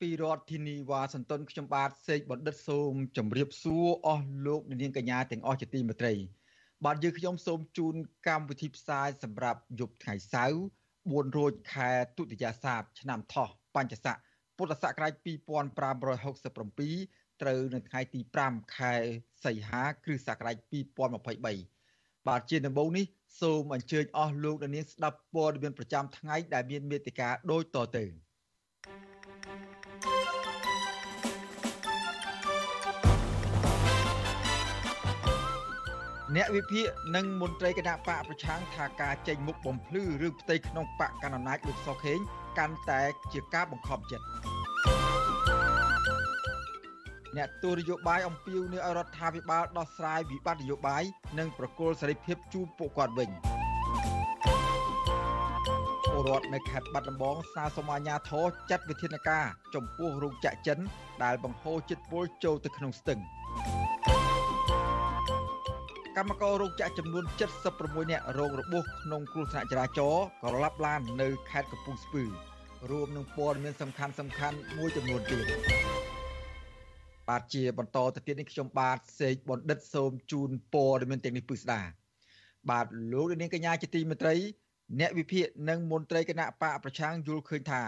ពីរដ្ឋធានីវ៉ាស៊ីនតោនខ្ញុំបាទសេកបណ្ឌិតសូមជម្រាបសួរអស់លោកអ្នកនាងកញ្ញាទាំងអស់ជាទីមេត្រី បាទយើងខ្ញុំសូមជូនកម្មវិធីផ្សាយសម្រាប់យប់ថ្ងៃសៅរ៍4រោចខែទុតិយាសាទឆ្នាំថោះបញ្ញស័កពុទ្ធសករាជ2567ត្រូវនៅថ្ងៃទី5ខែសីហាគ្រិស្តសករាជ2023បាទជាដំបូងនេះសូមអញ្ជើញអស់លោកអ្នកនាងស្ដាប់ព័ត៌មានប្រចាំថ្ងៃដែលមានមេតិការដូចតទៅ អ្នកវិភាគនិងមន្ត្រីគណៈបកប្រឆាំងថាការចេញមុខបំភ្លឺរឿងផ្ទៃក្នុងបកកណ្ដាលអំណាចលោកសុខេងកាន់តែជាការបង្ខំចិត្តអ្នកទូនយោបាយអំពាវនាវឲ្យរដ្ឋាភិបាលដោះស្រាយវិបត្តិនយោបាយនិងប្រគល់សេរីភាពជូនពួកគាត់វិញពលរដ្ឋនៅខេត្តបាត់ដំបងស្នើសុំអាជ្ញាធរចាត់វិធានការចំពោះរោងចក្រចិនដែលបង្ហូរជាតិពុលចូលទៅក្នុងស្ទឹង កម្មកររោងចក្រចំនួន76នាក់រងរបួសក្នុងគ្រោះថ្នាក់ចរាចរណ៍ក៏លាប់ឡាននៅខេត្តកំពង់ស្ពឺរួមនឹងព័ត៌មានសំខាន់សំខាន់មួយចំនួនទៀតបាទជាបន្តទៅទៀតនេះខ្ញុំបាទសេកបណ្ឌិតសូមជូនព័ត៌មានទាំងនេះពិស្ដាបាទលោកនាងកញ្ញាជាទីមេត្រី អ្នកវិភាគនិងមន្ត្រីគណៈបកប្រឆាំងយល់ឃើញថា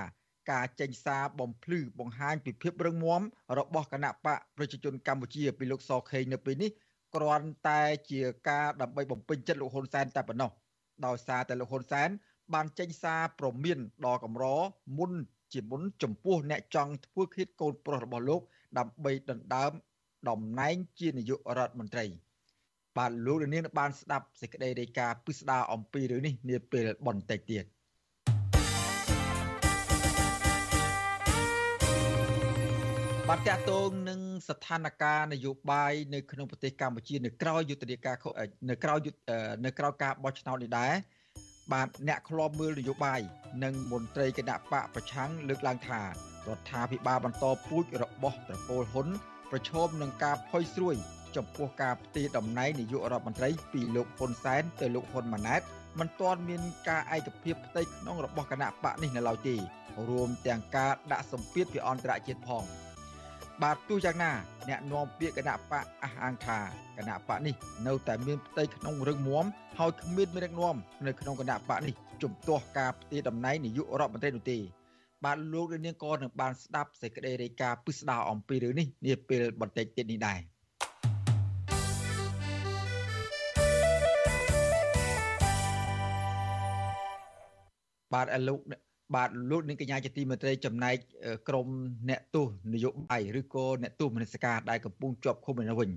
ការចេញសារបំភ្លឺបង្ហាញពីភាពរឹងមាំរបស់គណៈបកប្រជាជនកម្ពុជាពីលោកសខេងនៅពេលនេះ គ្រាន់តែជាការដើម្បីបំពេញចិត្តលោកហ៊ុនសែនតែប៉ុណ្ណោះដោយសារតែលោកហ៊ុនសែនបានចេញសារព្រមានដល់កម្រមុនជាមុនចំពោះអ្នកចង់ធ្វើឃាតកូនប្រុសរបស់លោក ដើម្បីដណ្ដើមតំណែងជានាយករដ្ឋមន្ត្រី បាទលោកនាងបានស្ដាប់សេចក្តីរាយការណ៍ពិស្ដារអំពីរឿងនេះនាពេលបន្តិចទៀត បាទតកតងនឹងស្ថានភាពនយោបាយនៅក្នុងប្រទេសកម្ពុជានៅក្រៅយុទ្ធនាការនៅក្រៅនៅក្រៅការបោះឆ្នោតនេះដែរបាទអ្នកខ្លាំមើលនយោបាយនិងមន្ត្រីគណៈបកប្រឆាំងលើកឡើងថារដ្ឋាភិបាលបន្តពូជរបស់ត្រកូលហ៊ុនប្រឈមនឹងការផុយស្រួយចំពោះការផ្ទេរតំណែងនាយករដ្ឋមន្ត្រីពីលោកហ៊ុនសែនទៅលោកហ៊ុនម៉ាណែតមិនទាន់មានការឯកភាពផ្ទៃក្នុងរបស់គណៈបកនេះនៅឡើយទេរួមទាំងការដាក់សម្ពាធពីអន្តរជាតិផង។ បាទទោះយ៉ាងណា អ្នកនាំពាក្យគណៈបកអះអាងថាគណៈបកនេះនៅតែមានផ្ទៃក្នុងរឹងមាំហើយគ្មានមេដឹកនាំនៅក្នុងគណៈបកនេះជំទាស់ការផ្ទេរតំណែងនាយករដ្ឋមន្ត្រីនោះទេបាទលោកនាងក៏នឹងបានស្ដាប់សេចក្តីរាយការណ៍ពិស្ដារអំពីរឿងនេះនាពេលបន្តិចទៀតនេះដែរបាទលោក បាទលោកនាងកញ្ញាជាទីមេត្រីចំណែកក្រមអ្នកទោសនយោបាយឬក៏អ្នកទោសមនសិការដែលកំពុងជាប់ឃុំនៅវិញ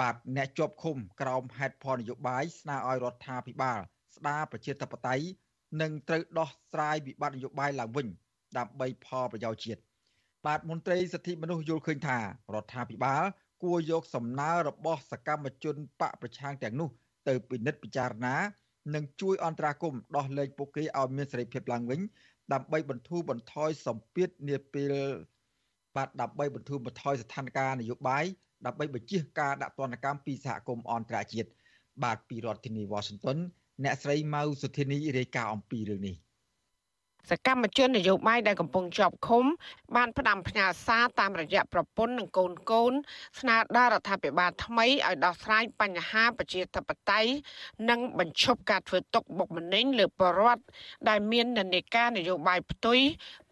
បាទអ្នកជាប់ឃុំក្រោមហេតុផលនយោបាយស្នើឲ្យរដ្ឋាភិបាលស្ដារប្រជាធិបតេយ្យនិងត្រូវដោះស្រាយវិបត្តិនយោបាយឡើងវិញដើម្បីផលប្រយោជន៍ជាតិបាទមន្ត្រីសិទ្ធិមនុស្សយល់ឃើញថារដ្ឋាភិបាលគួរយកសំណើរបស់សកម្មជនបកប្រឆាំងទាំងនោះទៅពិនិត្យពិចារណា និងជួយអន្តរាគមន៍ដោះលែងពួកគេឲ្យមានសេរីភាពឡើងវិញ ដើម្បីបន្ធូរបន្ថយសម្ពាធនាពេលបាទដើម្បីបន្ធូរបន្ថយស្ថានភាពនយោបាយដើម្បីបញ្ជៀសការដាក់ទណ្ឌកម្មពីសហគមន៍អន្តរជាតិបាទពីរដ្ឋធានី Washington អ្នកស្រីម៉ៅសុធានីរាយការណ៍អំពីរឿងនេះ សកម្មជននយោបាយដែលកំពុងជាប់ឃុំ បានផ្ដាំផ្ញើសារតាមរយៈប្រពន្ធនិងកូនកូន ស្នើដល់រដ្ឋាភិបាលថ្មីឲ្យដោះស្រាយបញ្ហាប្រជាធិបតេយ្យនិងបញ្ឈប់ការធ្វើទុកបុកម្នេញលើប្រជាពលរដ្ឋដែលមាននិន្នាការនយោបាយផ្ទុយ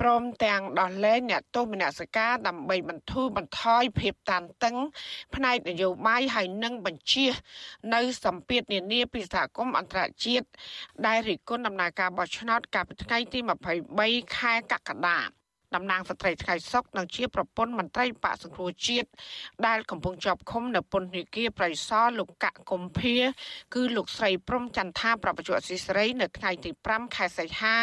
ព្រមទាំងដោះលែងអ្នកទោសមនសិការដើម្បីបន្ធូរបន្ថយភាពតានតឹង ផ្នែកនយោបាយហើយនិងបញ្ជា នៅសម្ពាធនានាពីសហគមន៍អន្តរជាតិដែលរិះគន់ដំណើរការបោះឆ្នោតកាលពីថ្ងៃទី23ខែកក្កដាតំណាងស្ត្រីថ្ងៃសុកនិងជាប្រពន្ធមន្ត្រីបកសង្គ្រោះជាតិដែលកំពុងជាប់ឃុំនៅពន្ធនាគារប្រៃសណលោកកកកុម្ភាគឺលោកស្រីព្រំចន្ទថាប្រពន្ធអសីសេរីនៅថ្ងៃទី5ខែសីហា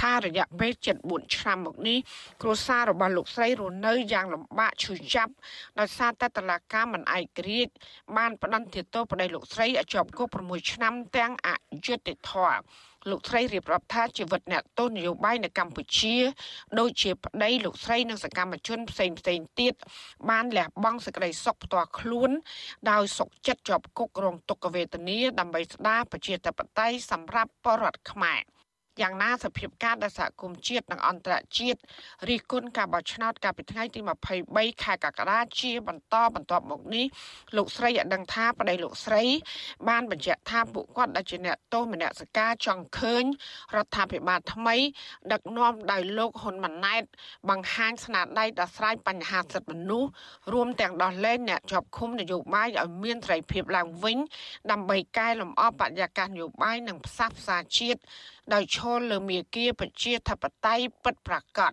ថារយៈពេល74ឆ្នាំមកនេះគ្រួសាររបស់លោកស្រីរស់នៅយ៉ាងលំបាកឈឺចាប់ដោយសារតែតឡាការមិនឯករាជ្យបានផ្តន្ទាទោសប្តីលោកស្រីឲ្យជាប់គុក6ឆ្នាំទាំងអយុត្តិធម៌ លោកស្រីរៀបរាប់ថាជីវិតអ្នកទោសនយោបាយនៅកម្ពុជា ដូចជាប្តីលោកស្រីនិងសកម្មជនផ្សេងផ្សេងទៀតបានលះបង់សេចក្តីសុខផ្ទាល់ខ្លួន ដោយសុខចិត្តជាប់គុករងទុក្ខវេទនាដើម្បីស្ដារប្រជាធិបតេយ្យសម្រាប់បរតខ្មែរ។ យ៉ាងណាសភាពការដែលសហគមន៍ជាតិនិងអន្តរជាតិរិះគន់ការបោះឆ្នោតកាលពីថ្ងៃទី23ខែកក្កដាជាបន្តបន្ទាប់មកនេះលោកស្រីឲ្យដឹងថាប្តីលោកស្រី បានបញ្ជាក់ថាពួកគាត់ដែលជាអ្នកទោសមនសិការចង់ឃើញរដ្ឋាភិបាលថ្មី ដឹកនាំដោយលោកហ៊ុនម៉ាណែត បង្ហាញស្នាដៃដោះស្រាយបញ្ហាសិទ្ធិមនុស្សរួមទាំងដោះលែងអ្នកជាប់ឃុំនយោបាយឲ្យមានសេរីភាពឡើងវិញ ដើម្បីកែលម្អបរិយាកាសនយោបាយនិងផ្សះផ្សាជាតិ ដោយឈលលើមាគាប្រជាធិបតេយ្យពិតប្រាកដ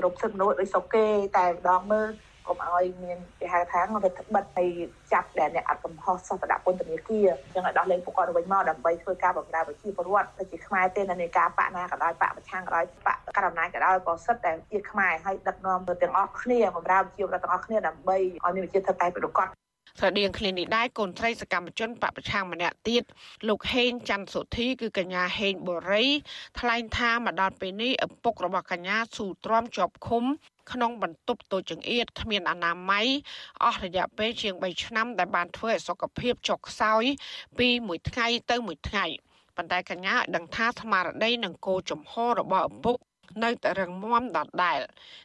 គ្រប់សិទ្ធិមនុស្សដោយសុកគេតែម្ដងមើលកុំឲ្យមានគេហៅថារដ្ឋបិទឲ្យចាប់ដែលអ្នកអត់កំហុសសោះទៅដាក់ពន្ធនាគារអញ្ចឹងឲ្យដោះលែងពួកគាត់វិញមកដើម្បីធ្វើការបម្រើប្រជាពលរដ្ឋទៅជាខ្មែរទេនៅនៃការបកណាក៏ដោយបកប្រឆាំងក៏ដោយបកកណ្ដាលអំណាចក៏ដោយក៏សិតតែជាខ្មែរឲ្យដឹកនាំទៅទាំងអស់គ្នាបម្រើប្រជាពលរដ្ឋទាំងអស់គ្នាដើម្បីឲ្យមានប្រជាធិបតេយ្យប្រកប ស្រដៀងគ្នានេះដែរកូនស្រីសកម្មជនបពប្រឆាំងម្នាក់ទៀតលោកហេងច័ន្ទសុធីគឺកញ្ញាហេងបូរីថ្លែងថាមកដល់ពេលនេះឪពុករបស់កញ្ញាស៊ូទ្រាំជាប់ឃុំក្នុងបន្ទប់តូចចង្អៀតគ្មានអនាម័យអស់រយៈពេលជាង3ឆ្នាំដែលបានធ្វើឲ្យសុខភាពចុះខ្សោយពីមួយថ្ងៃទៅមួយថ្ងៃប៉ុន្តែកញ្ញាឲ្យដឹងថាស្មារតីនិងគោលចំហរបស់ឪពុក នៅតែរឹងមាំដដែល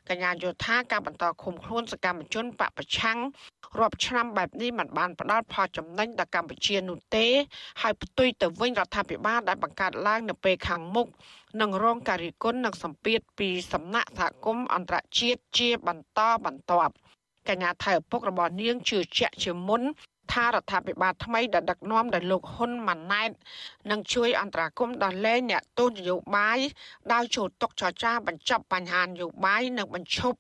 កញ្ញាយល់ថាការបន្តឃុំខ្លួនសកម្មជនបពប្រឆាំងរាប់ឆ្នាំបែបនេះมันបានផ្ដល់ផលចំណេញដល់កម្ពុជានោះទេ ហើយផ្ទុយទៅវិញរដ្ឋាភិបាលដែលបង្កើតឡើងនៅពេលខាងមុខនឹងរងការរិះគន់និងសម្ពាធពីសំណាក់សហគមន៍អន្តរជាតិជាបន្តបន្ទាប់កញ្ញាថៃឪពុករបស់នាងជឿជាក់ជាមុន ថារដ្ឋាភិបាលថ្មីដែលដឹកនាំដោយលោកហ៊ុនម៉ាណែតនឹងជួយអន្តរាគមន៍ដល់លែងអ្នកទោសនយោបាយដោយចូលតុចរចាបញ្ចប់បញ្ហានយោបាយនិងបញ្ឈប់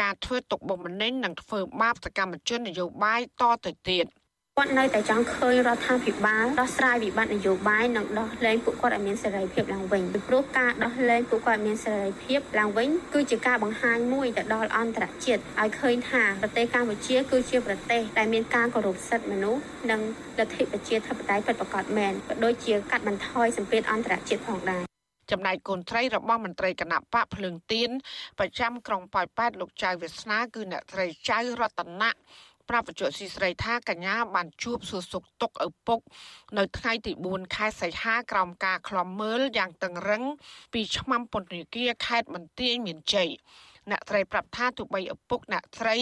ការធ្វើទុកបុកម្នេញនិងធ្វើបាបសកម្មជននយោបាយតទៅទៀត។ គាត់នៅតែចង់ឃើញរដ្ឋាភិបាលដោះស្រាយវិបត្តិនយោបាយនិងដោះលែងពួកគាត់ឲ្យមានសេរីភាពឡើងវិញពីព្រោះការដោះលែងពួកគាត់ឲ្យមានសេរីភាពឡើងវិញគឺជាការបង្ហាញមួយទៅដល់អន្តរជាតិឲ្យឃើញថាប្រទេសកម្ពុជាគឺជាប្រទេសដែលមានការគោរពសិទ្ធិមនុស្សនិងលទ្ធិប្រជាធិបតេយ្យពិតប្រាកដមែនក៏ដូចជាកាត់បន្ថយសម្ពាធអន្តរជាតិផងដែរចំណែកកូនត្រីរបស់មន្ត្រីគណៈបកភ្លើងទៀនប្រចាំក្រុងប៉ោយប៉ែតលោកចៅវាសនាគឺអ្នកត្រីចៅរតនៈ ប្រាប់វិទ្យុស៊ីស្រីថាកញ្ញាបានជួបសួរសុខទុក្ខឪពុក នៅថ្ងៃទី4ខែសីហាក្រោមការឃ្លាំមើលយ៉ាងតឹងរឹងពីឆ្មាំពន្ធនាគារខេត្តបន្ទាយមានជ័យអ្នកត្រីប្រាប់ថាទោះបីឪពុកអ្នកត្រី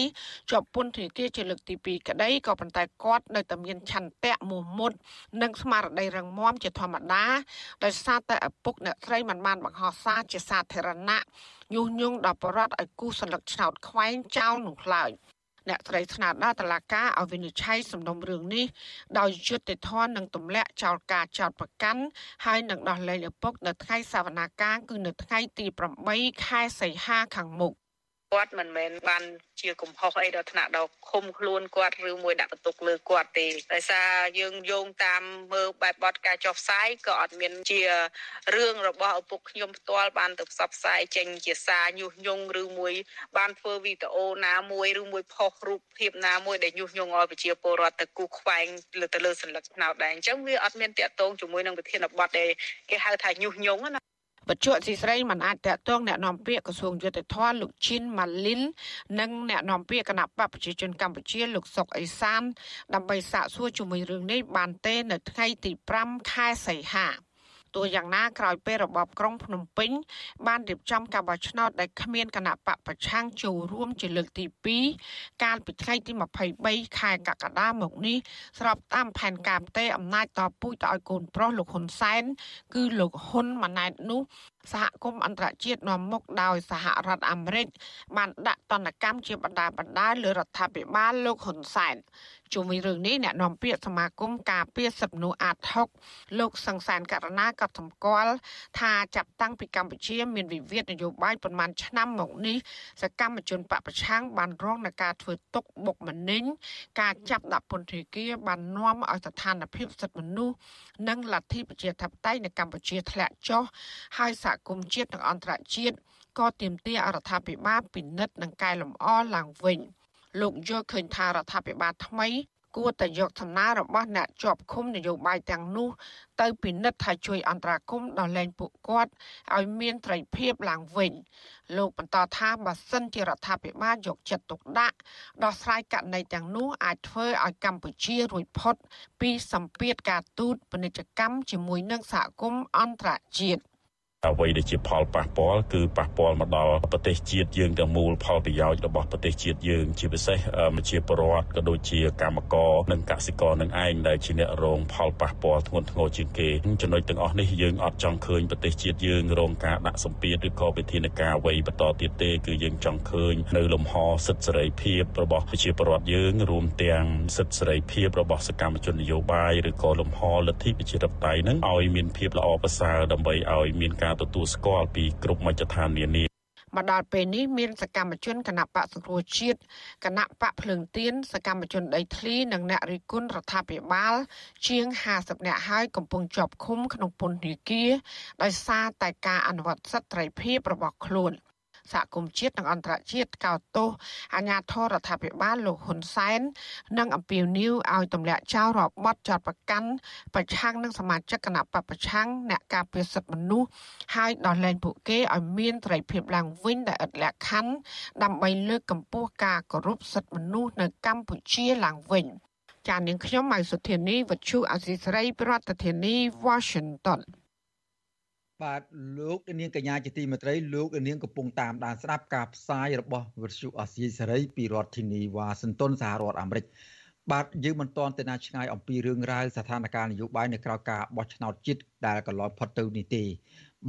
ជាប់ពន្ធនាគារជាលើកទី2ក្តីក៏ប៉ុន្តែគាត់នៅតែមានឆន្ទៈមោះមុតនិងស្មារតីរឹងមាំជាធម្មតាដោយសារតែឪពុកអ្នកត្រីមិនបានបង្ហោះសារជាសាធារណៈញុះញង់ដល់បរិវត្តឲ្យគូសន្លឹកឆ្នោតខ្វែងចោលនោះឡើយ។ អ្នកត្រីស្នើដល់តុលាការឲ្យវិនិច្ឆ័យសំណុំរឿងនេះដោយយុត្តិធម៌និងទម្លាក់ចោលការចោទប្រកាន់ហើយនឹងដោះលែងឪពុកនៅថ្ងៃសវនាការគឺនៅថ្ងៃទី8ខែសីហាខាងមុខ គាត់មិនមែនបានជាកំហុសអីដល់ថ្នាក់ដល់ឃុំខ្លួនគាត់ឬមួយដាក់បន្ទុកលើគាត់ទេដោយសារយើងយោងតាមមើលបែបបទការចុះផ្សាយក៏អត់មានជារឿងរបស់ឪពុកខ្ញុំផ្ទាល់បានទៅផ្សព្វផ្សាយចេញជាសារញុះញង់ឬមួយបានធ្វើវីដេអូណាមួយឬមួយផុសរូបភាពណាមួយដែលញុះញង់ឲ្យប្រជាពលរដ្ឋទៅគូសខ្វែងលើទៅលើសញ្ញាឆ្នោតដែរអញ្ចឹងវាអត់មានតាក់ទងជាមួយនឹងវិធានបទដែលគេហៅថាញុះញង់ណា បច្ចុប្បន្នស៊ីស្រីមិនអាចតកតងអ្នកនាំពាក្យក្រសួងយុទ្ធភ័ពលោកជីនម៉ាលីននិងអ្នកនាំពាក្យគណៈបកប្រជាជនកម្ពុជាលោកសុកអេសានដើម្បីសាកសួរជាមួយរឿងនេះបានទេនៅថ្ងៃទី5ខែសីហា ទោះយ៉ាងណាក្រោយពេលរបបក្រុងភ្នំពេញ បានរៀបចំការបោះឆ្នោតដែលគ្មានគណៈបកប្រឆាំងចូលរួមជាលើកទី2កាលពីថ្ងៃទី23ខែកក្កដាមកនេះស្របតាមផែនការផ្ទេរអំណាចតពូជទៅឲ្យកូនប្រុសលោកហ៊ុនសែនគឺលោកហ៊ុនម៉ាណែតនោះ សហគមន៍អន្តរជាតិនាំមុខដោយសហរដ្ឋអាមេរិកបានដាក់ទណ្ឌកម្មជាបណ្ដាបណ្ដាលើរដ្ឋាភិបាលលោកហ៊ុនសែនជុំវិញរឿងនេះអ្នកនាំពាក្យសមាគមការពារសិទ្ធិមនុស្សអាត6លោកសង្សានករណាក៏សម្គាល់ថាចាប់តាំងពីកម្ពុជាមានវិវាទនយោបាយប្រមាណឆ្នាំមកនេះសកម្មជនបពប្រឆាំងបានរងនឹងការធ្វើទុកបុកម្នេញការចាប់ដាក់ពន្ធនាគារបាននាំឲ្យស្ថានភាពសិទ្ធិមនុស្សនិងលទ្ធិប្រជាធិបតេយ្យនៅកម្ពុជាធ្លាក់ចុះហើយសហគមន៍ជាតិនិងអន្តរជាតិក៏ទាមទាររដ្ឋាភិបាលពិនិត្យនិងកែលម្អឡើងវិញ។លោកយល់ឃើញថារដ្ឋាភិបាលថ្មី គួរតែយកសំណើរបស់អ្នកជាប់ឃុំនយោបាយទាំងនោះ ទៅពិនិត្យថាជួយអន្តរាគមន៍ដល់លែងពួកគាត់ឲ្យមានត្រីភាពឡើងវិញលោកបន្តថាបើសិនជារដ្ឋាភិបាលយកចិត្តទុកដាក់ដោះស្រាយករណីទាំងនោះអាចធ្វើឲ្យកម្ពុជារួចផុត ពីសម្ពាធការទូតពាណិជ្ជកម្មជាមួយនឹងសហគមន៍អន្តរជាតិ អ្វីដែលជាផលប៉ះពាល់គឺប៉ះពាល់មកដល់ប្រទេសជាតិយើងទាំងមូលផលប្រយោជន៍របស់ប្រទេសជាតិយើងជាពិសេសជាពលរដ្ឋក៏ដូចជាកម្មករនិងកសិករនឹងឯងដែលជាអ្នករងផលប៉ះពាល់ធ្ងន់ធ្ងរជាងគេចំណុចទាំងអស់នេះយើងអត់ចង់ឃើញប្រទេសជាតិយើងរងការដាក់សម្ពាធឬក៏វិធានការអ្វីបន្តទៀតទេគឺយើងចង់ឃើញនៅលំហសិទ្ធិសេរីភាពរបស់ប្រជាពលរដ្ឋយើងរួមទាំងសិទ្ធិសេរីភាពរបស់សកម្មជននយោបាយឬក៏លំហលទ្ធិប្រជាធិបតេយ្យនឹងឲ្យមានភាពល្អប្រសើរដើម្បីឲ្យមានការទទួលស្គាល់ពីគ្រប់មជ្ឈដ្ឋាននានាមកដល់ពេលនេះមានសកម្មជនគណៈបកសង្គ្រោះជាតិគណៈបកភ្លើងទៀនសកម្មជនដីធ្លីនិងអ្នករិះគន់រដ្ឋាភិបាល ជាង50នាក់ហើយកំពុងជាប់ឃុំក្នុងពន្ធនាគារដោយសារតែការអនុវត្តសិទ្ធិត្រីភាពរបស់ខ្លួន។ សហគមន៍ជាតិនិងអន្តរជាតិកោតទោសអាញាធររដ្ឋាភិបាលលោកហ៊ុនសែននិងអំពាវនាវឲ្យទម្លាក់ចោលរបបចោតប្រកាន់ប្រឆាំងនឹងសមាជិកគណៈបពប្រឆាំងអ្នកការពារសិទ្ធិមនុស្សហើយដោះលែងពួកគេឲ្យមានត្រីភាពឡើងវិញដែលឥតលក្ខខណ្ឌដើម្បីលើកកម្ពស់ការគោរពសិទ្ធិមនុស្សនៅកម្ពុជាឡើងវិញចាននាងខ្ញុំម៉ៅសុធានីវັດឈូអសីស្រីប្រធានាធិបតី Washington បាទលោកនាងកញ្ញាជាទីមេត្រីលោកនាងកំពុងតាមដានស្ដាប់ការផ្សាយរបស់វិទ្យុអាស៊ីសេរីពីរដ្ឋធានីវ៉ាស៊ីនតោនសហរដ្ឋអាមេរិកបាទយើងមិនទាន់ទៅណាឆ្ងាយអំពីរឿងរ៉ាវស្ថានភាពនយោបាយនៅក្រៅការបោះឆ្នោតជាតិដែលកន្លងផុតទៅនេះទេ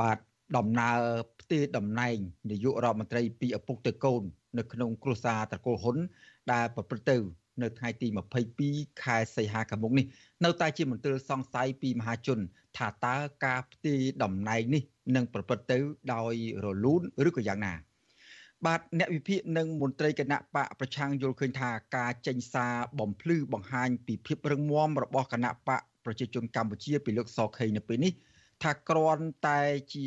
បាទដំណើរផ្ទេរតំណែងនាយករដ្ឋមន្ត្រីពីឪពុកទៅកូន នៅក្នុងគ្រួសារត្រកូលហ៊ុនដែលប្រព្រឹត្តទៅ នៅថ្ងៃទី22ខែសីហាខាងមុខនេះនៅតែជាមន្ទិលសង្ស័យពីមហាជន ថាតើការផ្ទេរតំណែងនេះនឹងប្រព្រឹត្តទៅដោយរលូនឬក៏យ៉ាងណាបាទអ្នកវិភាគនិងមន្ត្រីគណៈបកប្រឆាំងយល់ឃើញថាការចេញសារបំភ្លឺបង្ហាញពីភាពរឹងមាំរបស់គណៈបកប្រជាជនកម្ពុជាពីលោកសខេងនៅពេលនេះថាគ្រាន់តែជា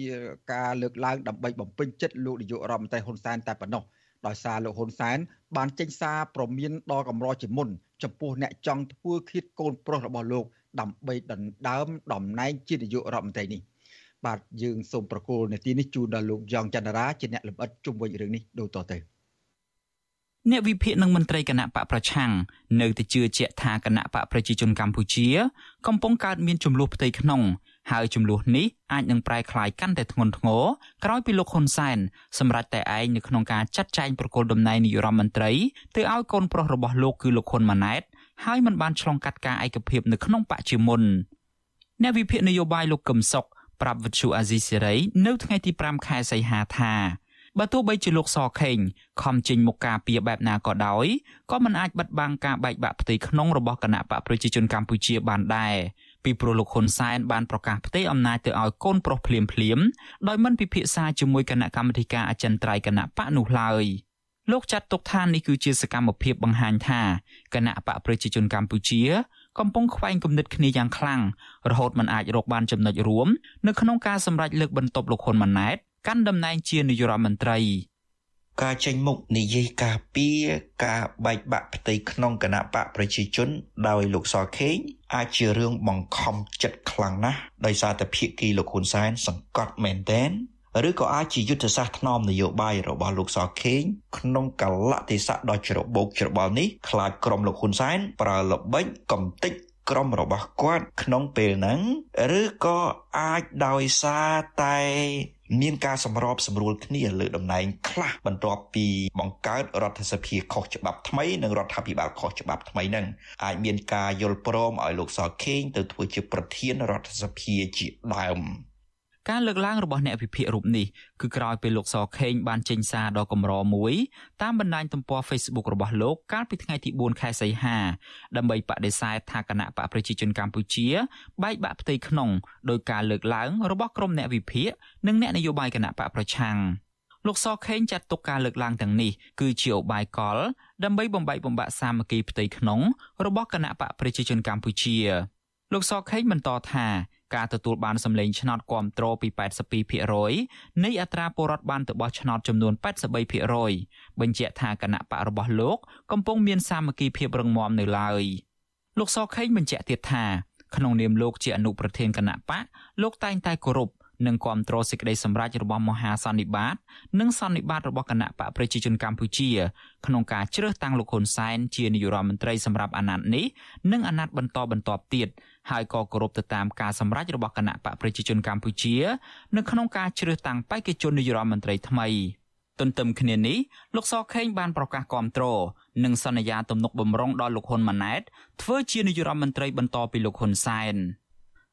ការលើកឡើងដើម្បីបំពេញចិត្តលោកនាយករដ្ឋមន្ត្រីហ៊ុនសែនតែប៉ុណ្ណោះ ដោយសារលោកហ៊ុនសែនបានចេញសារប្រមានដល់កម្រជាមុនចំពោះអ្នកចង់ធ្វើឃាតកូនប្រុសរបស់លោកដើម្បីដណ្ដើមតំណែងជានាយករដ្ឋមន្ត្រីនេះបាទយើងសូមប្រកូលនាទីនេះជូនដល់លោកយ៉ងច័ន្ទរាជាអ្នកលម្អិតជុំវិញរឿងនេះដូចតទៅអ្នកវិភាគនិងមន្ត្រីគណៈបកប្រឆាំងនៅតែជឿជាក់ថាគណៈបកប្រជាជនកម្ពុជា កំពុងកើតមានចំនួនផ្ទៃក្នុង ហើយចំនួននេះអាចនឹងប្រែក្លាយកាន់តែធ្ងន់ធ្ងរក្រោយពីលោកហ៊ុនសែនសម្រេចតែឯងនៅក្នុងការចាត់ចែងប្រគល់តំណែងនាយរដ្ឋមន្ត្រីទៅឲ្យកូនប្រុសរបស់លោកគឺលោកហ៊ុនម៉ាណែតហើយមិនបានឆ្លងកាត់ការឯកភាពនៅក្នុងបកជាមុនអ្នកវិភាគនយោបាយលោកកឹមសុខប្រាប់វិទ្យុអាស៊ីសេរីនៅថ្ងៃទី5ខែសីហាថាបើទោះបីជាលោកសខេងខំចេញមុខការពីបែបណាក៏ដោយក៏មិនអាចបិទបាំងការបែកបាក់ផ្ទៃក្នុងរបស់គណៈបកប្រជាជនកម្ពុជាបានដែរ ពីព្រោះលោកហ៊ុនសែនបានប្រកាសផ្ទេរអំណាចទៅឲ្យកូនប្រុសភ្លាមភ្លាមដោយមិនពិភាក្សាជាមួយគណៈកម្មាធិការអចិន្ត្រៃយ៍គណៈបកនោះឡើយលោកចាត់ទុកថានេះគឺជាសកម្មភាពបង្ហាញថាគណៈបកប្រជាជនកម្ពុជាកំពុងខ្វែងគំនិតគ្នាយ៉ាងខ្លាំងរហូតមិនអាចរកបានចំណុចរួមនៅក្នុងការសម្រេចលើកបន្ទប់លោកហ៊ុនម៉ាណែតកាន់តំណែងជានាយករដ្ឋមន្ត្រី ការចេញមុខនិយាយការពីការបែកបាក់ផ្ទៃក្នុងគណៈបកប្រជាជន ដោយលោកសខេងអាចជារឿងបង្ខំចិត្តខ្លាំងណាស់ដោយសារតែភៀកគីលោកហ៊ុនសែនសង្កត់មែនតែនឬក៏អាចជាយុទ្ធសាស្ត្រថ្នមនយោបាយរបស់លោកសខេងក្នុងកលៈទេសៈដ៏ច្របូកច្របល់នេះខ្លាចក្រុមលោកហ៊ុនសែនប្រើល្បិចកំតិចក្រុមរបស់គាត់ក្នុងពេលហ្នឹងឬក៏អាចដោយសារតែ មានការសម្របសម្រួលគ្នាលើតំណែងខ្លះបន្ទាប់ពីបង្កើតរដ្ឋសភាខុសច្បាប់ថ្មីនិងរដ្ឋាភិបាលខុសច្បាប់ថ្មីនឹងអាចមានការយល់ព្រមឲ្យលោកសខេងទៅធ្វើជាប្រធានរដ្ឋសភាជាដើម ការលើកឡើងរបស់អ្នកវិភាគរូបនេះគឺក្រោយពេលលោកសខេងបានចេញសារដ៏កម្រមួយតាមបណ្ដាញទំព័រ Facebook របស់លោកកាលពីថ្ងៃទី4ខែសីហាដើម្បីបដិសេធថាគណៈបកប្រជាជនកម្ពុជាបែកបាក់ផ្ទៃក្នុងដោយការលើកឡើងរបស់ក្រុមអ្នកវិភាគនិងអ្នកនយោបាយគណៈបកប្រឆាំងលោកសខេងចាត់ទុកការលើកឡើងទាំងនេះគឺជាឧបាយកលដើម្បីបំបែកបំបាក់សាមគ្គីផ្ទៃក្នុងរបស់គណៈបកប្រជាជនកម្ពុជាលោកសខេងបន្តថា ការទទួលបានសម្លេងឆ្នោតគាំទ្រពី82%នៃអត្រាពលរដ្ឋបានទៅបោះឆ្នោតចំនួន83%បញ្ជាក់ថាគណៈបករបស់លោកកំពុងមានសាមគ្គីភាពរឹងមាំនៅឡើយលោកសខេងបញ្ជាក់ទៀតថាក្នុងនាមលោកជាអនុប្រធានគណៈបកលោកតែងតែគោរពនិងគ្រប់គ្រងសេចក្តីសម្រេចរបស់មហាសន្និបាត និងសន្និបាតរបស់គណៈបកប្រជាជនកម្ពុជា ក្នុងការជ្រើសតាំងលោកហ៊ុនសែនជានាយករដ្ឋមន្ត្រីសម្រាប់អាណត្តិនេះនិងអាណត្តិបន្តបន្ទាប់ទៀត ហើយក៏គោរពទៅតាមការសម្រេចរបស់គណៈបកប្រជាជនកម្ពុជា នៅក្នុងការជ្រើសតាំងបេក្ខជននាយករដ្ឋមន្ត្រីថ្មីទន្ទឹមគ្នានេះលោកសខេងបានប្រកាសគាំទ្រនិងសន្យាទំនុកបំរុងដល់លោកហ៊ុនម៉ាណែតធ្វើជានាយករដ្ឋមន្ត្រីបន្តពីលោកហ៊ុនសែន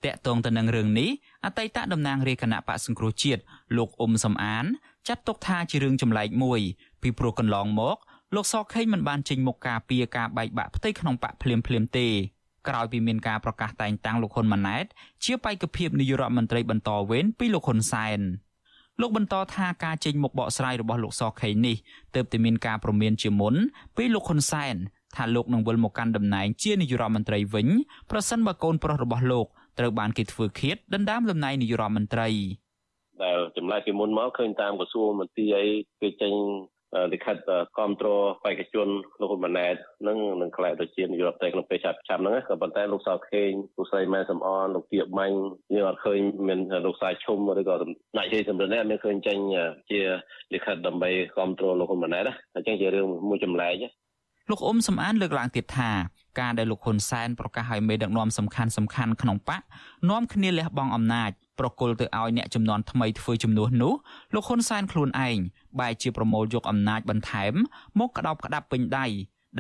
តាក់ទងទៅនឹងរឿងនេះអតីតតំណាងរាជគណៈបកសង្គ្រោះជាតិលោកអ៊ុំសំអាន ចាត់ទុកថាជារឿងចម្លែកមួយ ពីព្រោះកន្លងមកលោកសខេងមិនបានចេញមុខការពីការបែកបាក់ផ្ទៃក្នុងបកភ្លាមភ្លាមទេ ក្រោយពីមានការប្រកាសតែងតាំងលោកហ៊ុនម៉ាណែតជាបេក្ខភាពនាយករដ្ឋមន្ត្រីបន្តវេនពីលោកហ៊ុនសែនលោកបន្តថាការចេញមុខបកស្រាយរបស់លោកសខេងនេះទើបតែមានការព្រមានជាមុនពីលោកហ៊ុនសែនថាលោកនឹងវិលមកកាន់តំណែងជានាយករដ្ឋមន្ត្រីវិញប្រសិនបើកូនប្រុសរបស់លោកត្រូវបានគេធ្វើឃាតដណ្ដើមតំណែងនាយករដ្ឋមន្ត្រីដែលចម្លែកពីមុនមកឃើញតាមក្រសួងមន្ត្រីអីគេចេញ លិខិតគ្រប់គ្រងបេក្ខជនលោកហ៊ុនម៉ាណែតនឹងនឹងខ្លែទៅជានាយករដ្ឋមន្ត្រីក្នុងពេលចាប់ចាប់ហ្នឹងក៏ប៉ុន្តែលោកសៅខេងលោកស្រីម៉ែសំអនលោកទៀបម៉ាញ់យើងអត់ឃើញមានលោកសាយឈុំឬក៏អ្នកជ័យសម្រិទ្ធនេះអត់មានឃើញចេញជាលិខិតដើម្បីគ្រប់គ្រងលោកហ៊ុនម៉ាណែតណាអញ្ចឹងជារឿងមួយចម្លែកលោកអ៊ុំសំអានលើកឡើងទៀតថាការដែលលោកហ៊ុនសែនប្រកាសឲ្យមេដឹកនាំសំខាន់សំខាន់ក្នុងបកនាំគ្នាលះបង់អំណាច ប្រគល់ទៅឲ្យអ្នកចំនួនថ្មីធ្វើជំនួសនោះលោកហ៊ុនសែនខ្លួនឯងបែរជាប្រមូលយកអំណាចបន្ថែមមកក្តោបក្តាប់ពេញដៃ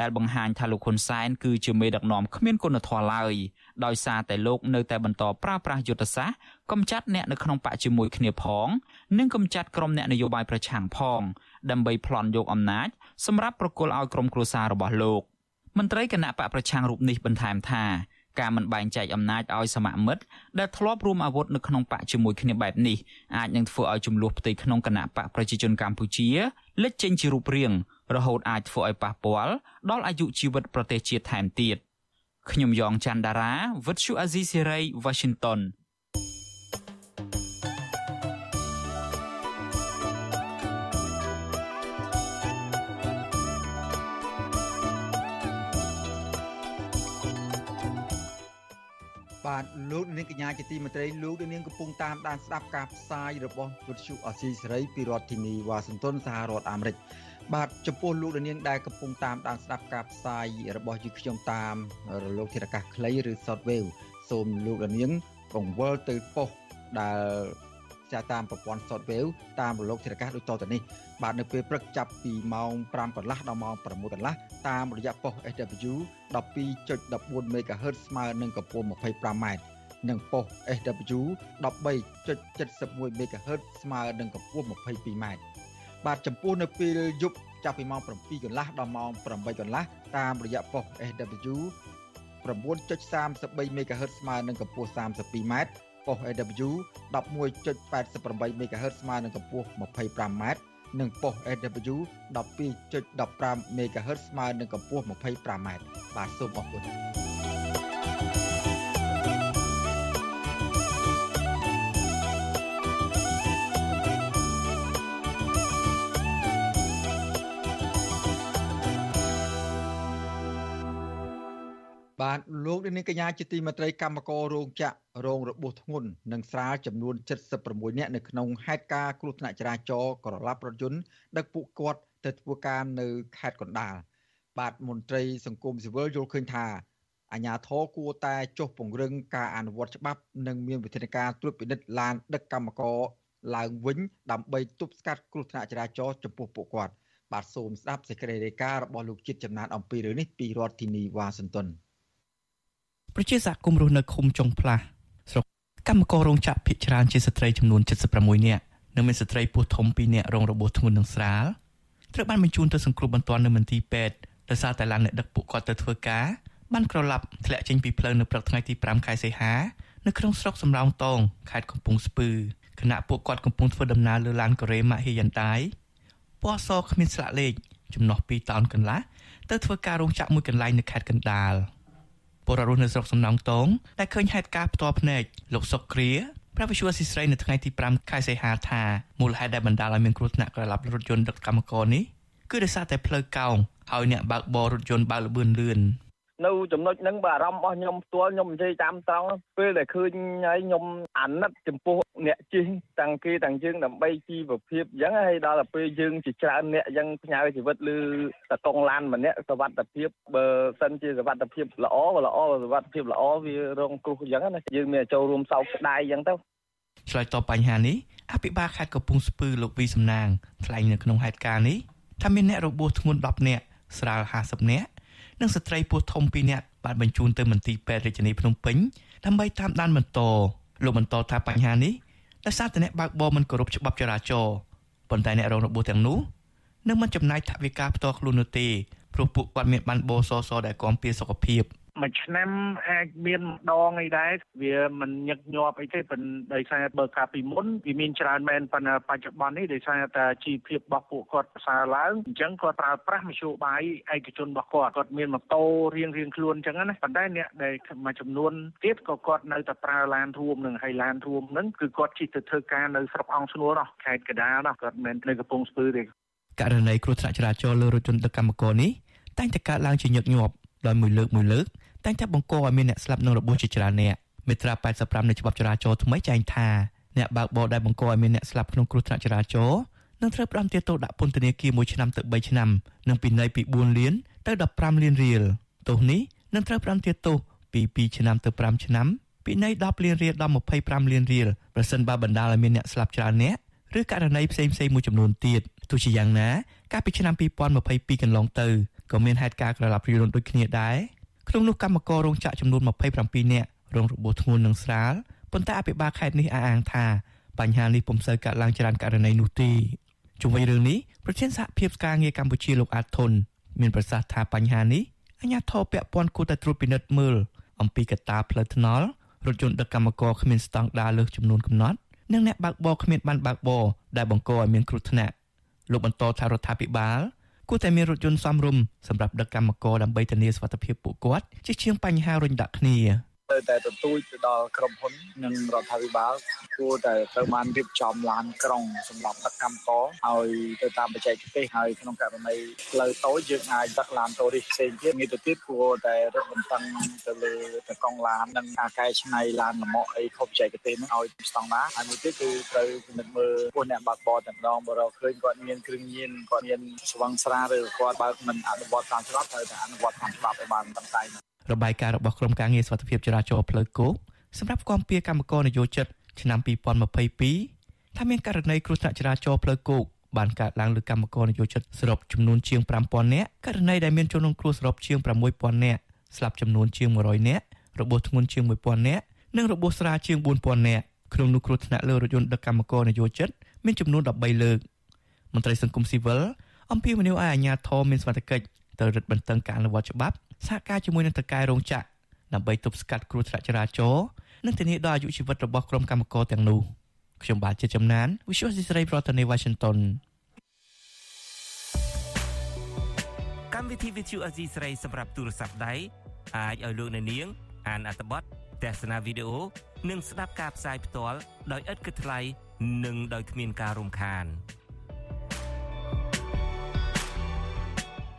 ដែលបង្ហាញថាលោកហ៊ុនសែនគឺជាមេដឹកនាំគ្មានគុណធម៌ឡើយដោយសារតែលោកនៅតែបន្តប្រើប្រាស់យុទ្ធសាស្ត្រកំចាត់អ្នកនៅក្នុងបកជាមួយគ្នាផងនិងកំចាត់ក្រុមអ្នកនយោបាយប្រឆាំងផងដើម្បីប្លន់យកអំណាចសម្រាប់ប្រគល់ឲ្យក្រុមគ្រួសាររបស់លោកមន្ត្រីគណៈបកប្រឆាំងរូបនេះបន្ថែមថា ការមិនបែងចែកអំណាចឲ្យសមមិត្តដែលធ្លាប់រួមអាវុធនៅក្នុងបកជាមួយគ្នាបែបនេះអាចនឹងធ្វើឲ្យចំនួនផ្ទៃក្នុងគណៈបកប្រជាជនកម្ពុជាលេចចេញជារូបរាងរហូតអាចធ្វើឲ្យប៉ះពាល់ដល់អាយុជីវិតប្រទេសជាតិថែមទៀតខ្ញុំយ៉ងច័ន្ទដារាវិទ្យុអាស៊ីសេរី Washington បាទលោកនាងកញ្ញាជាទីមេត្រីលោកនាងកំពុងតាមដានស្ដាប់ការផ្សាយរបស់វិទ្យុអស៊ីសេរីពីរដ្ឋធានីវ៉ាស៊ីនតោនសហរដ្ឋអាមេរិកបាទចំពោះលោកនាងដែលកំពុងតាមដានស្ដាប់ការផ្សាយរបស់យើងខ្ញុំតាមរលកធាតុអាកាសខ្លីឬ Shortwave សូមលោកនាងកង្វល់ទៅប៉ុស្តិ៍ដែលចាតាមប្រព័ន្ធ Shortwave តាមរលកធាតុអាកាសដូចតទៅនេះ បាទនៅពេលព្រឹកចាប់ពីម៉ោង5កន្លះដល់ម៉ោង6កន្លះតាមរយៈប៉ុស SW 12.14 MHz ស្មើនឹងកម្ពស់ 25m និងប៉ុស SW 13.71 MHz ស្មើនឹងកម្ពស់ 22m បាទចំពោះនៅពេលយប់ចាប់ពីម៉ោង7កន្លះដល់ម៉ោង8កន្លះតាមរយៈប៉ុស SW 9.33 MHz ស្មើនឹងកម្ពស់ 32m ប៉ុស AW 11.88 MHz ស្មើនឹងកម្ពស់ 25m និងប៉ុស AW 12.15 MHz ស្មើនឹងកម្ពស់ 25m បាទសូមអរគុណ បាទលោកនាងកញ្ញាជាទីមេត្រីកម្មកររោងចក្ររងរបួសធ្ងន់និងស្រាលចំនួន76នាក់នៅក្នុងហេតុការណ៍គ្រោះថ្នាក់ចរាចរណ៍ក្រឡាប់រថយន្តដឹកពួកគាត់ទៅធ្វើការនៅខេត្តកណ្ដាលបាទមន្ត្រីសង្គមស៊ីវិលយល់ឃើញថាអាជ្ញាធរគួរតែចុះពង្រឹងការអនុវត្តច្បាប់ និងមានវិធានការត្រួតពិនិត្យឡានដឹកកម្មករឡើងវិញដើម្បីទប់ស្កាត់គ្រោះថ្នាក់ចរាចរណ៍ចំពោះពួកគាត់បាទសូមស្ដាប់សេចក្តីរាយការណ៍របស់លោកជាតិចំណានអំពីរឿងនេះពីរដ្ឋធានីវ៉ាស៊ីនតោន ប្រជាសហគមន៍រស់នៅឃុំចុងផ្លាស់ស្រុកកម្មកររោងចក្រភ ieck ច្រើនជាស្ត្រីចំនួន76នាក់និងមានស្ត្រីពោះធំ2នាក់រងរបួសធ្ងន់និងស្រាលត្រូវបានបញ្ជូនទៅសង្គ្រោះបន្ទាន់នៅមន្ទីរពេទ្យដោយសារតែឡានអ្នកដឹកពួកគាត់ទៅធ្វើការបានក្រឡាប់ធ្លាក់ចេញពីផ្លូវនៅព្រឹកថ្ងៃទី5ខែសីហានៅក្នុងស្រុកសំរោងតងខេត្តកំពង់ស្ពឺខណៈពួកគាត់កំពុងធ្វើដំណើរលើឡានកូរ៉េម៉ាហ៊ីយ៉ាន់ដៃពណ៌សគ្មានស្លាកលេខចំណុះ2តោនកន្លះទៅធ្វើការរោងចក្រមួយកន្លែងនៅខេត្តកណ្ដាល ពលរដ្ឋរស់នៅស្រុកសំណងតងដែលឃើញហេតុការណ៍ផ្ទាល់ភ្នែកលោកសុកគ្រាប្រវិសុវស៊ីស្រីនៅថ្ងៃទី5ខែសីហាថាមូលហេតុដែលបណ្ដាលឲ្យមានគ្រោះថ្នាក់ក្រឡាប់រថយន្តដឹកកម្មករនេះគឺដោយសារតែផ្លូវកោងហើយអ្នកបើកបររថយន្តបើកលបឿនលឿន នៅចំណុចហ្នឹងបើអារម្មណ៍របស់ខ្ញុំផ្ទាល់ខ្ញុំនិយាយតាមត្រង់ពេលដែលឃើញហើយខ្ញុំអាណិតចំពោះអ្នកជិះតាំងគេតាំងយើងដើម្បីជីវភាពអញ្ចឹងហើយដល់ទៅពេលយើងជាច្រើនអ្នកអញ្ចឹងផ្ញើជីវិតឬតកងឡានម្នាក់សវត្ថភាពបើសិនជាសវត្ថភាពល្អក៏ល្អសវត្ថភាពល្អវារងគ្រោះអញ្ចឹងណាយើងមានចូលរួមសោកស្ដាយអញ្ចឹងទៅឆ្លើយតបបញ្ហានេះអភិបាលខេត្តកំពង់ស្ពឺលោកវីសំណាងថ្លែងនៅក្នុងហេតុការណ៍នេះថាមានអ្នករបួសធ្ងន់10នាក់ស្រាល50នាក់ និងស្ត្រីពោះធំ2នាក់បានបញ្ជូនទៅមន្ទីរពេទ្យរាជធានីភ្នំពេញដើម្បីតាមដានបន្តលោកបន្តថាបញ្ហានេះដោយសារតែអ្នកបើកបរមិនគោរពច្បាប់ចរាចរណ៍ប៉ុន្តែអ្នករងរបួសទាំងនោះនៅមិនចំណាយថវិកាផ្ទាល់ខ្លួននោះទេព្រោះពួកគាត់មានបានបោសសដែលគាំពៀសុខភាព មួយឆ្នាំអាចមានម្ដងអីដែរវាមិនញឹកញាប់អីទេប៉ុន្តែដោយសារបើកាលពីមុនវាមានច្រើនមែនប៉ុន្តែបច្ចុប្បន្ននេះដោយសារតែជីវភាពរបស់ពួកគាត់ប្រសើរឡើងអញ្ចឹងគាត់ប្រើប្រាស់មធ្យោបាយឯកជនរបស់គាត់គាត់មានម៉ូតូរៀងរៀងខ្លួនអញ្ចឹងណាប៉ុន្តែអ្នកដែលមួយចំនួនទៀតក៏គាត់នៅតែប្រើឡានរួមនឹងហើយឡានរួមហ្នឹងគឺគាត់ជិះទៅធ្វើការនៅស្រុកអង្គស្នួលនោះខេត្តកដាលនោះគាត់មិននៅកំពង់ស្ពឺទេករណីគ្រោះថ្នាក់ចរាចរណ៍លើរថយន្តដឹកកម្មករនេះតែងតែកើតឡើងជាញឹកញាប់ដោយមួយលើកមួយលើក តែងតែបង្កឲ្យមានអ្នកស្លាប់និងរបួសជាច្រើនអ្នកមាត្រា85នៃច្បាប់ចរាចរណ៍ថ្មីចែងថាអ្នកបើកបរដែលបង្កឲ្យមានអ្នកស្លាប់ក្នុងគ្រោះថ្នាក់ចរាចរណ៍នឹងត្រូវផ្តន្ទាទោសដាក់ពន្ធនាគារ1ឆ្នាំទៅ3ឆ្នាំនិងពិន័យពី4លានទៅ15លានរៀលទោសនេះនឹងត្រូវផ្តន្ទាទោសពី2ឆ្នាំទៅ5ឆ្នាំពិន័យ10លានរៀលដល់25លានរៀលប្រសិនបើបណ្ដាលឲ្យមានអ្នកស្លាប់ច្រើនអ្នកឬករណីផ្សេងផ្សេងមួយចំនួនទៀតទោះជាយ៉ាងណាកាលពីឆ្នាំ2022កន្លងទៅក៏មានហេតុការណ៍ក្រឡាប់រីរនដូចគ្នាដែរ ក្នុងនោះកម្មកររោងចក្រចំនួន27នាក់រងរបួសធ្ងន់និងស្រាលប៉ុន្តែអភិបាលខេត្តនេះអះអាងថាបញ្ហានេះពុំសូវកើតឡើងច្រើនករណីនោះទេជុំវិញរឿងនេះប្រធានសហភាពការងារកម្ពុជាលោកអាតធុនមានប្រសាសន៍ថាបញ្ហានេះអាជ្ញាធរពាក់ព័ន្ធគួរតែត្រួតពិនិត្យមើលអំពីកត្តាផ្លូវថ្នល់រថយន្តដឹកកម្មករគ្មានស្តង់ដារលើសចំនួនកំណត់និងអ្នកបើកបរគ្មានបានបើកបរដែលបង្កឲ្យមានគ្រោះថ្នាក់លោកបន្តថារដ្ឋាភិបាល គួរតែមានរថយន្តសមរម្យសម្រាប់ដឹកកម្មករដើម្បីធានាសុវត្ថិភាពពួកគាត់ជាជាងបញ្ហារុញដាក់គ្នា ទៅតែទទូចទៅដល់ក្រុមហ៊ុននិងរដ្ឋាភិបាលគួរតែត្រូវបានរៀបចំឡានក្រុងសម្រាប់ដឹកកម្មករឲ្យទៅតាមបច្ចេកទេសហើយក្នុងករណីផ្លូវតូចយើងអាចដឹកឡានតូរីសផ្សេងទៀតងារទៅទៀតគួរតែរឹតបន្តឹងទៅលើតកង់ឡាននិងការកែច្នៃឡានលម្អអីខុសបច្ចេកទេសហ្នឹងឲ្យស្តង់ដារហើយមួយទៀតគឺត្រូវពិនិត្យមើលពួកអ្នកបើកបរតែម្ដងបើរកឃើញគាត់មានគ្រឿងញៀនគាត់មានស្វឹងស្រាឬគាត់បើកមិនអនុវត្តតាមច្បាប់ត្រូវតែអនុវត្តតាមច្បាប់ឲ្យបានត្រឹមត្រូវ របាយការណ៍របស់ក្រុមការងារសុខភាពចរាចរណ៍ផ្លូវគោកសម្រាប់គាំពៀកម្មករនយោជិតឆ្នាំ2022ថាមានករណីគ្រោះថ្នាក់ចរាចរណ៍ផ្លូវគោកបានកើតឡើងលើកម្មករនយោជិតសរុបចំនួនជាង5000នាក់ករណីដែលមានជនរងគ្រោះសរុបជាង6000នាក់ស្លាប់ចំនួនជាង100នាក់របួសធ្ងន់ជាង1000នាក់និងរបួសស្រាលជាង4000នាក់ក្នុងនោះគ្រោះថ្នាក់លើរថយន្តដឹកកម្មករនយោជិតមានចំនួន13លើកមន្ត្រីសង្គមស៊ីវិលអំពាវនាវឲ្យអាជ្ញាធរមានសមត្ថកិច្ចត្រូវរឹតបន្តឹងការអនុវត្តច្បាប់ សហការជាមួយនឹងតកែរោងចក្រដើម្បីទប់ស្កាត់គ្រោះថ្នាក់ចរាចរណ៍និងធានាដល់អាយុជីវិតរបស់ក្រុមកម្មករទាំងនោះខ្ញុំបាទជាចំណាន Visual Society ប្រធានាទី Washington កម្មវិធី Visual Society សម្រាប់ទូរស័ព្ទដៃអាចឲ្យលោកអ្នកនាង អានអត្ថបទទស្សនាវីដេអូនិងស្ដាប់ការផ្សាយផ្ទាល់ដោយឥតគិតថ្លៃនិងដោយគ្មានការរំខាន។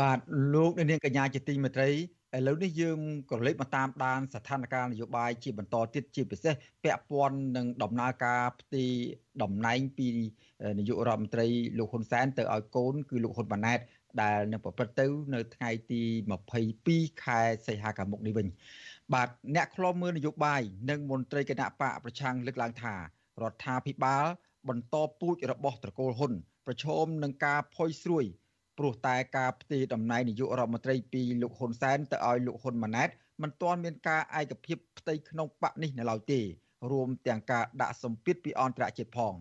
បាទលោកនាងកញ្ញាជាទីមេត្រីឥឡូវនេះយើងក៏លេចមកតាមដានស្ថានភាពនយោបាយជាបន្តទៀតជាពិសេសពាក់ព័ន្ធនឹងដំណើរការផ្ទីតំណែងពីនាយករដ្ឋមន្ត្រីលោកហ៊ុនសែនទៅឲ្យកូនគឺលោកហ៊ុនម៉ាណែតដែលនឹងប្រព្រឹត្តទៅនៅថ្ងៃទី22ខែសីហាខាងមុខនេះវិញបាទអ្នកខ្លំមើលនយោបាយនិងមន្ត្រីគណៈបកប្រឆាំងលើកឡើងថារដ្ឋាភិបាលបន្តពូជរបស់ត្រកូលហ៊ុនប្រឈមនឹងការផុយស្រួយ ព្រោះតែការផ្ទេរតំណែងនាយករដ្ឋមន្ត្រីពីលោកហ៊ុនសែនទៅឲ្យលោកហ៊ុនម៉ាណែតមិនទាន់មានការឯកភាពផ្ទៃក្នុងបកនេះនៅឡើយទេរួមទាំងការដាក់សម្ពាធពីអន្តរជាតិផង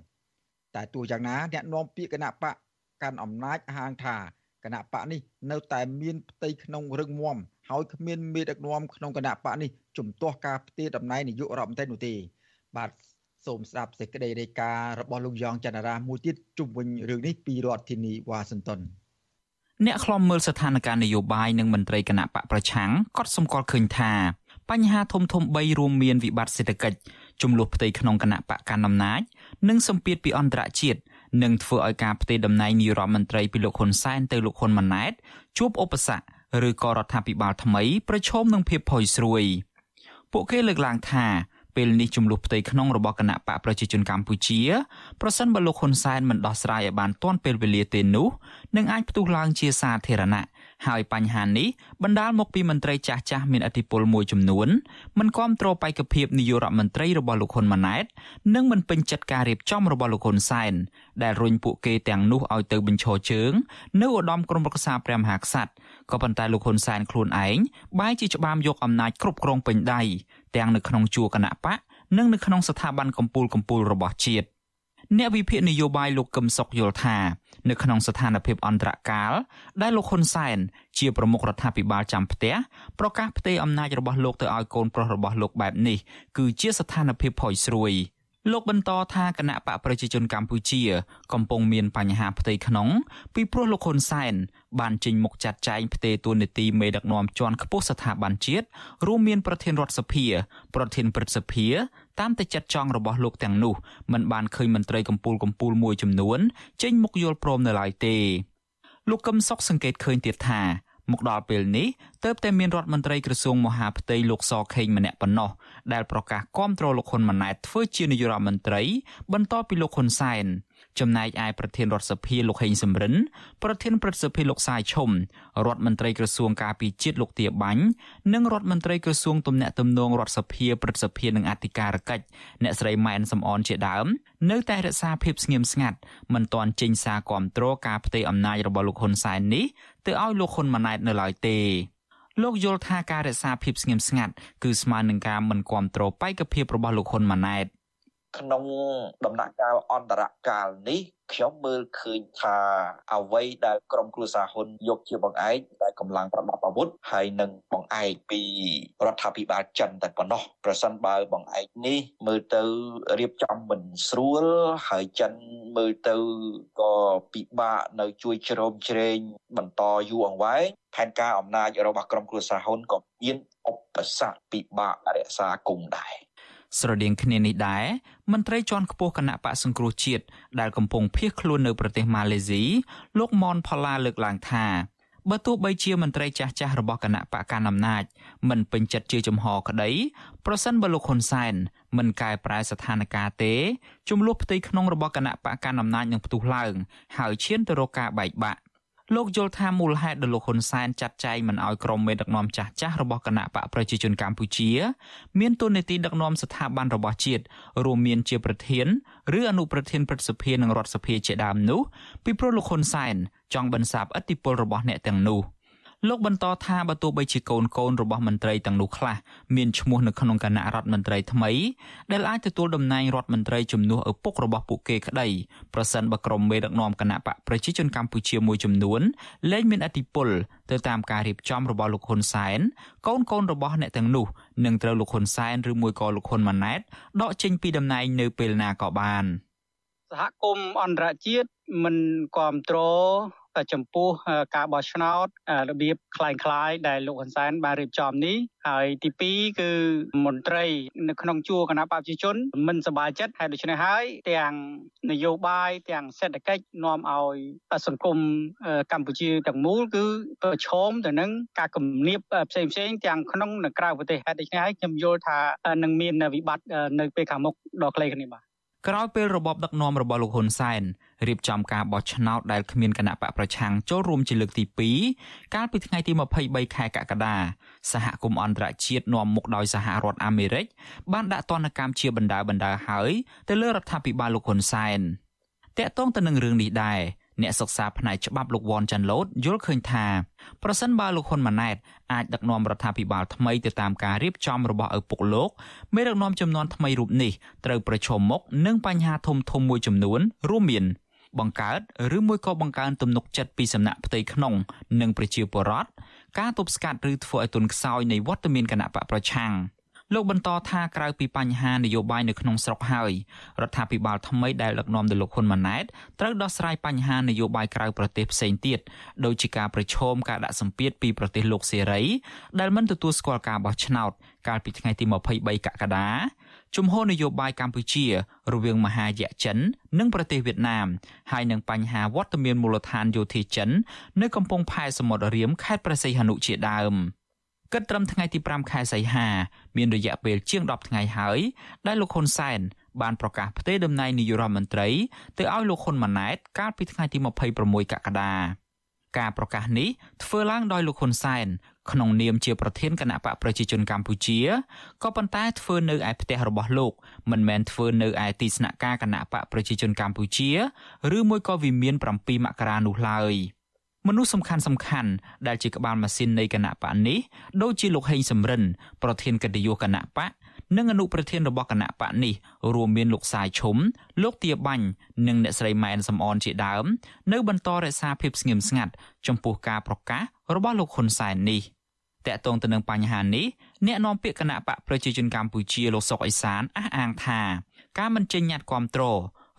តែទោះយ៉ាងណាអ្នកនាំពាក្យគណៈបកកាន់អំណាចហាងថាគណៈបកនេះនៅតែមានផ្ទៃក្នុងរឹងមាំហើយគ្មានមេដឹកនាំក្នុងគណៈបកនេះជំទាស់ការផ្ទេរតំណែងនាយករដ្ឋមន្ត្រីនោះទេបាទសូមស្ដាប់សេចក្តីរាយការណ៍របស់លោកយ៉ងច័ន្ទរាមួយទៀតជុំវិញរឿងនេះពីរដ្ឋធានីវ៉ាស៊ីនតោន អ្នកខ្លំមើលស្ថានភាពនយោបាយនិងមន្ត្រីគណៈបកប្រឆាំងក៏សម្គាល់ឃើញថាបញ្ហាធំធំ3រួមមានវិបត្តិសេដ្ឋកិច្ចចំនួនផ្ទៃក្នុងគណៈបកកណ្ដាលអំណាចនិងសម្ពាធពីអន្តរជាតិនឹងធ្វើឲ្យការផ្ទេរតំណែងនាយរដ្ឋមន្ត្រីពីលោកហ៊ុនសែនទៅលោកហ៊ុនម៉ាណែតជួបឧបសគ្គឬក៏រដ្ឋាភិបាលថ្មីប្រឈមនឹងភាពផុយស្រួយពួកគេលើកឡើងថា ពេលនេះចំនួនផ្ទៃក្នុងរបស់គណៈបកប្រជាជនកម្ពុជាប្រសិនបើលោកហ៊ុនសែនមិនដោះស្រាយឲ្យបានទាន់ពេលវេលាទេនោះនឹងអាចផ្ទុះឡើងជាសាធារណៈ ហើយបញ្ហានេះបណ្ដាលមកពីមន្ត្រីចាស់ចាស់មានអធិបុលមួយចំនួនមិនគាំទ្របេក្ខភាពនាយករដ្ឋមន្ត្រីរបស់លោកហ៊ុនម៉ាណែតនិងមិនពេញចិត្តការរៀបចំរបស់លោកហ៊ុនសែនដែលរុញពួកគេទាំងនោះឲ្យទៅបញ្ឈរជើងនៅឧត្តមក្រុមប្រឹក្សាព្រះមហាក្សត្រក៏ប៉ុន្តែលោកហ៊ុនសែនខ្លួនឯងបែរជាច្បាមយកអំណាចគ្រប់គ្រងពេញដៃទាំងនៅក្នុងជួរគណៈបកនិងនៅក្នុងស្ថាប័នកម្ពុជាកម្ពុជារបស់ជាតិ អ្នកវិភាគនយោបាយលោកកឹមសុខយល់ថានៅក្នុងស្ថានភាពអន្តរកាលដែលលោកហ៊ុនសែនជាប្រមុខរដ្ឋាភិបាលចាំផ្ទះប្រកាសផ្ទេរអំណាចរបស់លោកទៅឲ្យកូនប្រុសរបស់លោកបែបនេះគឺជាស្ថានភាពផុយស្រួយ។ លោកបន្តថាគណៈបកប្រជាជនកម្ពុជា កំពុងមានបញ្ហាផ្ទៃក្នុង ពីព្រោះលោកហ៊ុនសែន បានចេញមុខចាត់ចែងផ្ទេរតួនាទីមេដឹកនាំជាន់ខ្ពស់ស្ថាប័នជាតិរួមមានប្រធានរដ្ឋសភា ប្រធានព្រឹទ្ធសភាតាមតែចិត្តចង់របស់លោកទាំងនោះមិនបានឃើញមន្ត្រីកម្ពុជាកម្ពុជាមួយចំនួនចេញមុខយល់ព្រមនៅឡើយទេលោកកឹមសុខសង្កេតឃើញទៀតថា មកដល់ពេលនេះទើបតែមានរដ្ឋមន្ត្រីក្រសួងមហាផ្ទៃលោកសខេងម្នាក់ប៉ុណ្ណោះដែលប្រកាសគាំទ្រលោកហ៊ុនម៉ាណែតធ្វើជានាយករដ្ឋមន្ត្រី បន្តពីលោកហ៊ុនសែន ចំណែកឯប្រធានរដ្ឋសភាលោកហេងសំរិនប្រធានព្រឹទ្ធសភាលោកសាយឈុំរដ្ឋមន្ត្រីក្រសួងការពារជាតិលោកទាបាញ់និងរដ្ឋមន្ត្រីក្រសួងទំនាក់ទំនងរដ្ឋសភាព្រឹទ្ធសភានិងអធិការកិច្ចអ្នកស្រីម៉ែនសំអនជាដើមនៅតែរក្សាភាពស្ងៀមស្ងាត់មិនទាន់ចេញសារគាំទ្រការផ្ទេរអំណាចរបស់លោកហ៊ុនសែននេះទៅឲ្យលោកហ៊ុនម៉ាណែតនៅឡើយទេលោកយល់ថាការរក្សាភាពស្ងៀមស្ងាត់គឺស្មើនឹងការមិនគ្រប់គ្រងបេក្ខភាពរបស់លោកហ៊ុនម៉ាណែត ក្នុងដំណាក់កាលអន្តរកាលនេះខ្ញុំមើលឃើញថាអ្វីដែលក្រមគ្រួសារហ៊ុនយកជាបង្អែកដែលកម្លាំងប្រដាប់អាវុធហើយនឹងបង្អែកពីរដ្ឋាភិបាលចិនតែប៉ុណ្ណោះប្រសិនបើបង្អែកនេះមើលទៅរៀបចំមិនស្រួលហើយចិនមើលទៅក៏ពិបាកនៅជួយជ្រោមជ្រែងបន្តយូរអង្វែងផែនការអំណាចរបស់ក្រមគ្រួសារហ៊ុនក៏មានឧបសគ្គពិបាករក្សាគង់ដែរ ស្រដៀងគ្នានេះដែរមន្ត្រីជាន់ខ្ពស់គណៈបកសង្គ្រោះជាតិដែលកំពុងភៀសខ្លួននៅប្រទេសម៉ាឡេស៊ីលោកមនផល្លាលើកឡើងថាបើទោះបីជាមន្ត្រីចាស់ចាស់របស់គណៈបកកណ្ដាលអំណាចមិនពេញចិត្តជាចំហក្តីប្រសិនបើលោកហ៊ុនសែនមិនកែប្រែស្ថានភាពទេចំនួនផ្ទៃក្នុងរបស់គណៈបកកណ្ដាលអំណាចនឹងផ្ទុះឡើង ហើយឈានទៅរកការបែកបាក់ លោកយល់ថាមូលហេតុដែលលោកហ៊ុនសែនចាត់ចែងមិនអោយក្រុមមេដឹកនាំចាស់ចាស់របស់គណៈបកប្រជាជនកម្ពុជា មានតួនាទីដឹកនាំស្ថាប័នរបស់ជាតិរួមមានជាប្រធានឬអនុប្រធានព្រឹទ្ធសភានិងរដ្ឋសភាជាដើមនោះពីព្រោះលោកហ៊ុនសែនចង់បន្សាបឥទ្ធិពលរបស់អ្នកទាំងនោះ។ លោកបន្តថាបើទោះបីជាកូនកូនរបស់មន្ត្រីទាំងនោះខ្លះមានឈ្មោះនៅក្នុងគណៈរដ្ឋមន្ត្រីថ្មីដែលអាចទទួលតំណែងរដ្ឋមន្ត្រីជំនួសឪពុករបស់ពួកគេក្តីប្រសិនបើក្រុមមេដឹកនាំគណៈបកប្រជាជនកម្ពុជាមួយចំនួនលែងមានអធិបុលទៅតាមការរៀបចំរបស់លោកហ៊ុនសែនកូនកូនរបស់អ្នកទាំងនោះនឹងត្រូវលោកហ៊ុនសែនឬមួយក៏លោកហ៊ុនម៉ាណែតដកចេញពីតំណែងនៅពេលណាក៏បានសហគមន៍អន្តរជាតិមិនគ្រប់គ្រង ចំពោះការបោះឆ្នោតរបៀបคล้ายៗដែលលោកហ៊ុនសែនបានរៀបចំនេះហើយទី2គឺមន្ត្រីនៅក្នុងជួរគណៈបព្វជិជនមិនសប្បាយចិត្តហើយដូច្នេះហើយទាំងនយោបាយទាំងសេដ្ឋកិច្ចនាំឲ្យសង្គមកម្ពុជាទាំងមូលគឺប្រឈមទៅនឹងការគំនាបផ្សេងផ្សេងទាំងក្នុងនិងក្រៅប្រទេសហេតុដូច្នេះហើយខ្ញុំយល់ថានឹងមានវិបត្តិនៅពេលខាងមុខដ៏ខ្លីគ្នាបាទ ក្រោយពេលរបបដឹកនាំរបស់លោកហ៊ុនសែនរៀបចំការបោះឆ្នោតដែលគ្មានគណៈបកប្រឆាំងចូលរួមជាលើកទី2កាលពីថ្ងៃទី23ខែកក្កដាសហគមន៍អន្តរជាតិនាំមុខដោយសហរដ្ឋអាមេរិកបានដាក់ទណ្ឌកម្មជាបណ្ដាបណ្ដាហើយទៅលើរដ្ឋាភិបាលលោកហ៊ុនសែនតកតងទៅនឹងរឿងនេះដែរ អ្នកសិក្សាផ្នែកច្បាប់លោកវ៉ាន់ចាន់ឡូតយល់ឃើញថាប្រសិនបើលោកហ៊ុនម៉ាណែតអាចដឹកនាំរដ្ឋាភិបាលថ្មីទៅតាមការរៀបចំរបស់ឪពុកលោកមេដឹកនាំចំនួនថ្មីរូបនេះត្រូវប្រឈមមុខនឹងបញ្ហាធំធំមួយចំនួន រួមមាន បង្កើតឬមួយក៏បង្កើនទំនុកចិត្តពីសំណាក់ផ្ទៃក្នុងនិងប្រជាពលរដ្ឋការទប់ស្កាត់ឬធ្វើឲ្យទុនខ្សោយនៃវត្តមានគណៈបកប្រឆាំង លោកបន្តថាក្រៅពីបញ្ហានយោបាយនៅក្នុងស្រុកហើយរដ្ឋាភិបាលថ្មីដែលដឹកនាំដោយលោកហ៊ុនម៉ាណែតត្រូវដោះស្រាយបញ្ហានយោបាយក្រៅប្រទេសផ្សេងទៀតដូចជាការប្រឈមការដាក់សម្ពាធពីប្រទេសលោកសេរីដែលមិនទទួលស្គាល់ការបោះឆ្នោតកាលពីថ្ងៃទី23កក្កដាជំហរនយោបាយកម្ពុជារវាងមហាយៈចិន និងប្រទេសវៀតណាមហើយនឹងបញ្ហាវត្តមានមូលដ្ឋានយោធាចិន នៅកំពង់ផែសមុទ្ររៀមខេត្តព្រះសីហនុជាដើម។ គិតត្រឹមថ្ងៃទី5ខែសីហាមានរយៈពេលជាង10ថ្ងៃហើយដែលលោកហ៊ុនសែនបានប្រកាសផ្ទេរតំណែងនាយករដ្ឋមន្ត្រីទៅឲ្យលោកហ៊ុនម៉ាណែតកាលពីថ្ងៃទី26កក្កដាការប្រកាសនេះធ្វើឡើងដោយលោកហ៊ុនសែនក្នុងនាមជាប្រធានគណៈបកប្រជាជនកម្ពុជាក៏ប៉ុន្តែធ្វើនៅឯផ្ទះរបស់លោកមិនមែនធ្វើនៅឯទីស្នាក់ការគណៈបកប្រជាជនកម្ពុជា ឬមួយក៏វិមាន7មករានោះឡើយ។ មនុស្សសំខាន់សំខាន់ដែលជាក្បាលម៉ាស៊ីននៃគណៈបកនេះដូចជាលោកហេងសំរិនប្រធានកិត្តិយសគណៈបកនិងអនុប្រធានរបស់គណៈបកនេះរួមមានលោកសាយឈុំលោកទាបាញ់និងអ្នកស្រីម៉ែនសំអនជាដើម នៅបន្តរក្សាភាពស្ងៀមស្ងាត់ចំពោះការប្រកាសរបស់លោកហ៊ុនសែននេះតកតងទៅនឹងបញ្ហានេះអ្នកនាំពាក្យគណៈបកប្រជាជនកម្ពុជាលោកសុកអេសានអះអាងថាការមិនចេញញត្តិគាំទ្រ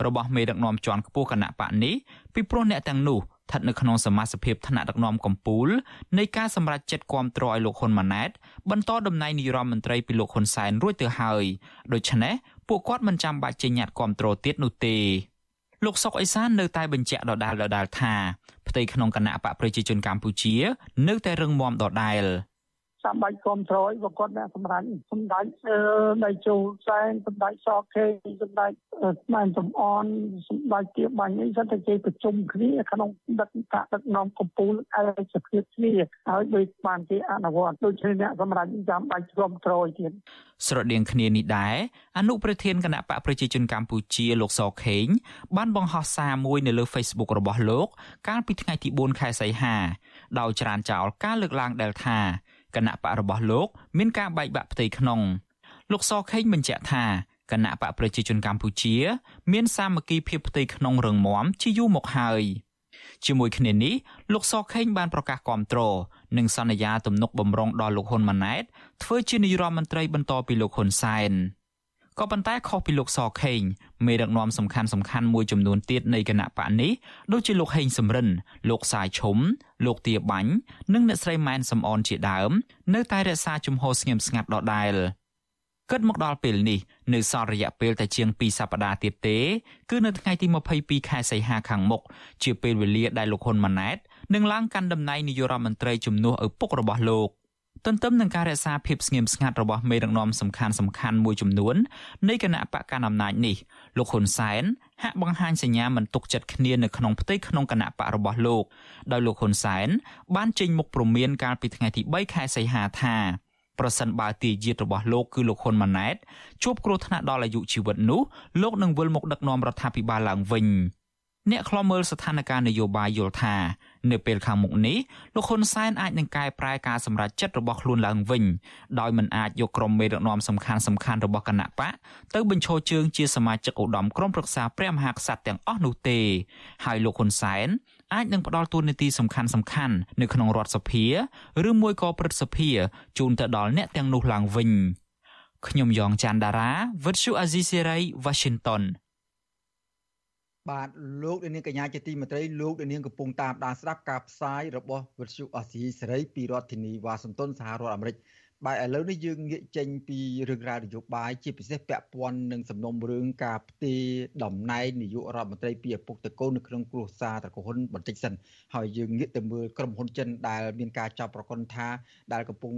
របស់មេដឹកនាំជាន់ខ្ពស់គណៈបកនេះពីព្រោះអ្នកទាំងនោះ ស្ថិតនៅក្នុងសមាជិកថ្នាក់ដឹកនាំកម្ពុជានៃការសម្រេចចិត្តគាំទ្រឲ្យលោកហ៊ុនម៉ាណែតបន្តតំណែងនាយរដ្ឋមន្ត្រីពីលោកហ៊ុនសែនរួចទៅហើយដូច្នេះពួកគាត់មិនចាំបាច់ចេញញត្តិគាំទ្រទៀតនោះទេលោកសុកអេសាននៅតែបញ្ជាក់ដដែលដដែលថាផ្ទៃក្នុងគណៈបកប្រជាជនកម្ពុជា នៅតែរឹងមាំដដែល។ ចាំបាច់គ្រប់គ្រងប្រកបអ្នកសម្រាប់សម្ដេចដៃជូសែនសម្ដេចសខេសម្ដេចស្មានសំអនសម្ដេចជាបាញ់នេះសិតតែគេប្រជុំគ្នាក្នុងដឹកតាដឹកនាំកម្ពុជាឯកភាពគ្នាហើយដូចបានគេអនុវត្តដូចជាអ្នកសម្រាប់ចាំបាច់គ្រប់គ្រងទៀតស្រដៀងគ្នានេះដែរអនុប្រធានគណៈបកប្រជាជនកម្ពុជាលោកសខេងបានបង្ហោះសារមួយនៅលើ Facebook របស់លោក កាលពីថ្ងៃទី4ខែសីហាដោយច្រានចោលការលើកឡើងដែលថា គណៈបករបស់លោកមានការបែកបាក់ផ្ទៃក្នុងលោកសខេងបញ្ជាក់ថាគណៈបកប្រជាជនកម្ពុជា មានសាមគ្គីភាពផ្ទៃក្នុងរឹងមាំជាយូរមកហើយជាមួយគ្នានេះលោកសខេងបានប្រកាសគាំទ្រនិងសន្យាទំនុកបំរុងដល់លោកហ៊ុនម៉ាណែតធ្វើជានាយរដ្ឋមន្ត្រីបន្តពីលោកហ៊ុនសែន។ ក៏ប៉ុន្តែខុសពីលោកសខេងមេដឹកនាំសំខាន់សំខាន់មួយចំនួនទៀតនៃគណៈបកនេះដូចជាលោកហេងសំរិន លោកសាយឈុំលោកទាបាញ់និងអ្នកស្រីម៉ែនសំអនជាដើម នៅតែរក្សាជំហរស្ងៀមស្ងាត់ដដែលគិតមកដល់ពេលនេះនៅសល់រយៈពេលតែជាង2សប្តាហ៍ទៀតទេ គឺនៅថ្ងៃទី22ខែសីហាខាងមុខជាពេលវេលាដែលលោកហ៊ុនម៉ាណែតនឹងឡើងកាន់តំណែងនាយករដ្ឋមន្ត្រីជំនួសឪពុករបស់លោក។ ទន្ទឹមនឹងការរក្សាភាពស្ងៀមស្ងាត់របស់មេដឹកនាំសំខាន់សំខាន់មួយចំនួននៃគណៈបកកណ្ដាលអំណាចនេះលោកហ៊ុនសែនហាក់បង្ហាញសញ្ញាមិនទុកចិត្តគ្នានៅក្នុងផ្ទៃក្នុងគណៈបករបស់លោកដោយលោកហ៊ុនសែនបានចេញមុខព្រមានកាលពីថ្ងៃទី3ខែសីហាថាប្រសិនបើទាយាទរបស់លោកគឺលោកហ៊ុនម៉ាណែតជួបគ្រោះថ្នាក់ដល់អាយុជីវិតនោះលោកនឹងវិលមកដឹកនាំរដ្ឋាភិបាលឡើងវិញ អ្នកខ្លាំមើលស្ថានភាពនយោបាយយល់ថានៅពេលខាងមុខនេះលោកហ៊ុនសែនអាចនឹងកែប្រែការសម្រេចចិត្តរបស់ខ្លួនឡើងវិញដោយមិនអាចយកក្រុមមេដឹកនាំសំខាន់សំខាន់របស់គណៈបកទៅបញ្ឈរជើងជាសមាជិកឧត្តមក្រុមប្រឹក្សាព្រះមហាក្សត្រទាំងអស់នោះទេហើយលោកហ៊ុនសែនអាចនឹងផ្ដល់តួនាទីសំខាន់សំខាន់នៅក្នុងរដ្ឋសភាឬមួយក៏ព្រឹទ្ធសភាជូនទៅដល់អ្នកទាំងនោះឡើងវិញខ្ញុំយ៉ងច័ន្ទដារាវិទ្យុអាស៊ីសេរី Washington បាទលោកនាងកញ្ញាជាទីមេត្រីលោកនាងកំពុងតាមដានស្ដាប់ការផ្សាយរបស់វិទ្យុអស៊ីសេរីពីរដ្ឋធានីវ៉ាស៊ីនតោនសហរដ្ឋអាមេរិក បាទឥឡូវនេះយើងងាកចេញពីរឿងរ៉ាវនយោបាយជាពិសេសពាក់ព័ន្ធនឹងសំណុំរឿងការផ្ទេរតំណែងនាយករដ្ឋមន្ត្រីពីឪពុកទៅកូននៅក្នុងគ្រួសារត្រកូលហ៊ុនបន្តិចសិនហើយយើងងាកទៅមើលក្រុមហ៊ុនចិនដែលមានការចោទប្រកាន់ថាដែលកំពុង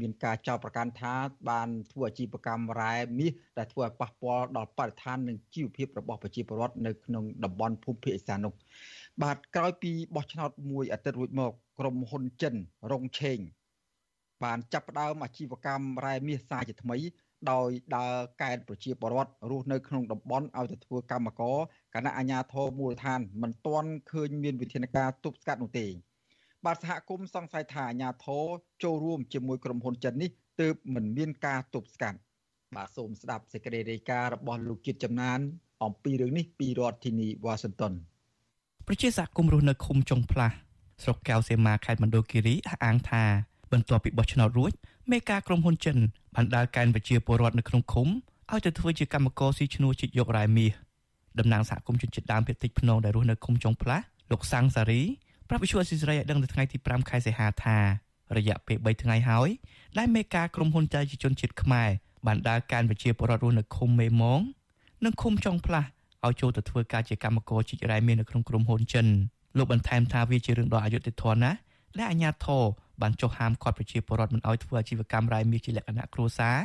មានការចោទប្រកាន់ថា បានធ្វើអាជីវកម្មរ៉ែមាសដែលធ្វើឲ្យប៉ះពាល់ដល់បរិស្ថាននិងជីវភាពរបស់ប្រជាពលរដ្ឋនៅក្នុងតំបន់ភូមិភាគឦសាននោះបាទក្រោយពីបោះឆ្នោតមួយអាទិត្យរួចមកក្រុមហ៊ុនចិនរងឆេង បានចាប់ផ្ដើមអាជីវកម្មរ៉ែមាសសាជាថ្មី ដោយដើរកែតប្រជាពលរដ្ឋរស់នៅក្នុងតំបន់ឲ្យទៅធ្វើកម្មករគណៈអាជ្ញាធរមូលដ្ឋានមិនទាន់ឃើញមានវិធានការទប់ស្កាត់នោះទេបាទសហគមន៍សង្ស័យថាអាជ្ញាធរចូលរួមជាមួយក្រុមហ៊ុនចិននេះទើបមិនមានការទប់ស្កាត់បាទសូមស្ដាប់សេចក្តីរាយការណ៍របស់លោកជាតិចំណាន អំពីរឿងនេះពីរដ្ឋធានីវ៉ាស៊ីនតោនប្រជាសហគមន៍រស់នៅឃុំចុងផ្លាស់ស្រុកកែវសីមាខេត្តមណ្ឌលគិរីអះអាងថា បន្ទាប់ពីបោះឆ្នោតរួចមេការក្រុមហ៊ុនចិនបានដើរកែនប្រជាពលរដ្ឋនៅក្នុងឃុំឲ្យទៅធ្វើជាកម្មករស៊ីឈ្នួលជីកយករ៉ែមាសតំណាងសហគមន៍ជនជាតិដើមភាគតិចភ្នងដែលរស់នៅឃុំចុងផ្លាស់លោកសាំងសារីប្រាប់វិសុអស៊ីសេរីឲ្យដឹងនៅថ្ងៃទី5ខែសីហាថារយៈពេល3ថ្ងៃហើយដែលមេការក្រុមហ៊ុនចៃជាជនជាតិខ្មែរបានដើរកែនប្រជាពលរដ្ឋរស់នៅឃុំមេមងនិងឃុំចុងផ្លាស់ឲ្យចូលទៅធ្វើការជាកម្មករជីករ៉ែមាសនៅក្នុងក្រុមហ៊ុនចិនលោកបន្ថែមថាវាជារឿងដ៏អយុត្តិធម៌ណាស់ដែលអាជ្ញាធរ បានចុះហាមឃាត់ប្រជាពលរដ្ឋមិនឲ្យធ្វើអាជីវកម្មរ៉ែមាសជាលក្ខណៈគ្រួសារ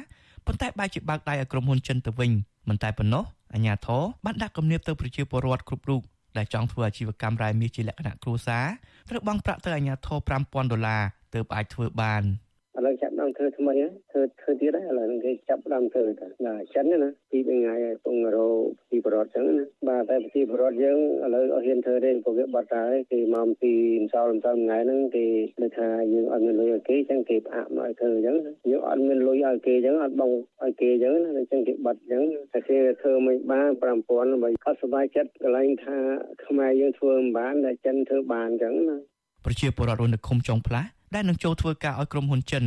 ប៉ុន្តែបែរជាបើកដៃឲ្យក្រុមហ៊ុនចិនទៅវិញមិនតែប៉ុណ្ណោះអាជ្ញាធរបានដាក់គំនាបទៅប្រជាពលរដ្ឋគ្រប់រូបដែលចង់ធ្វើអាជីវកម្មរ៉ែមាសជាលក្ខណៈគ្រួសារត្រូវបង់ប្រាក់ទៅអាជ្ញាធរ5000ដុល្លារទើបអាចធ្វើបាន។ ឥឡូវចាប់ដើមធ្វើថ្មីធ្វើធ្វើទៀតហើយឥឡូវគេចាប់ដើមធ្វើទៅណាចិនណាពី3ថ្ងៃហើយពងរោពីបរតចឹងណាបាទតែពីបរតយើងឥឡូវអត់ហ៊ានធ្វើទេព្រោះវាបាត់ហើយគេមកពីម្សិលម្សិលថ្ងៃហ្នឹងគេលើថាយើងអត់មានលុយឲ្យគេចឹងគេផ្អាកមកឲ្យធ្វើចឹងយើងអត់មានលុយឲ្យគេចឹងអត់បងឲ្យគេចឹងណាចឹងគេបាត់ចឹងតែគេធ្វើមិនបាន5000បើអត់សុបាយចិត្តកន្លែងថាខ្មែរយើងធ្វើមិនបានតែចិនធ្វើបានចឹងណាប្រជាពលរដ្ឋរស់នៅឃុំចុងផ្លាស់ ដែលនឹងចូលធ្វើការឲ្យក្រុមហ៊ុនចិន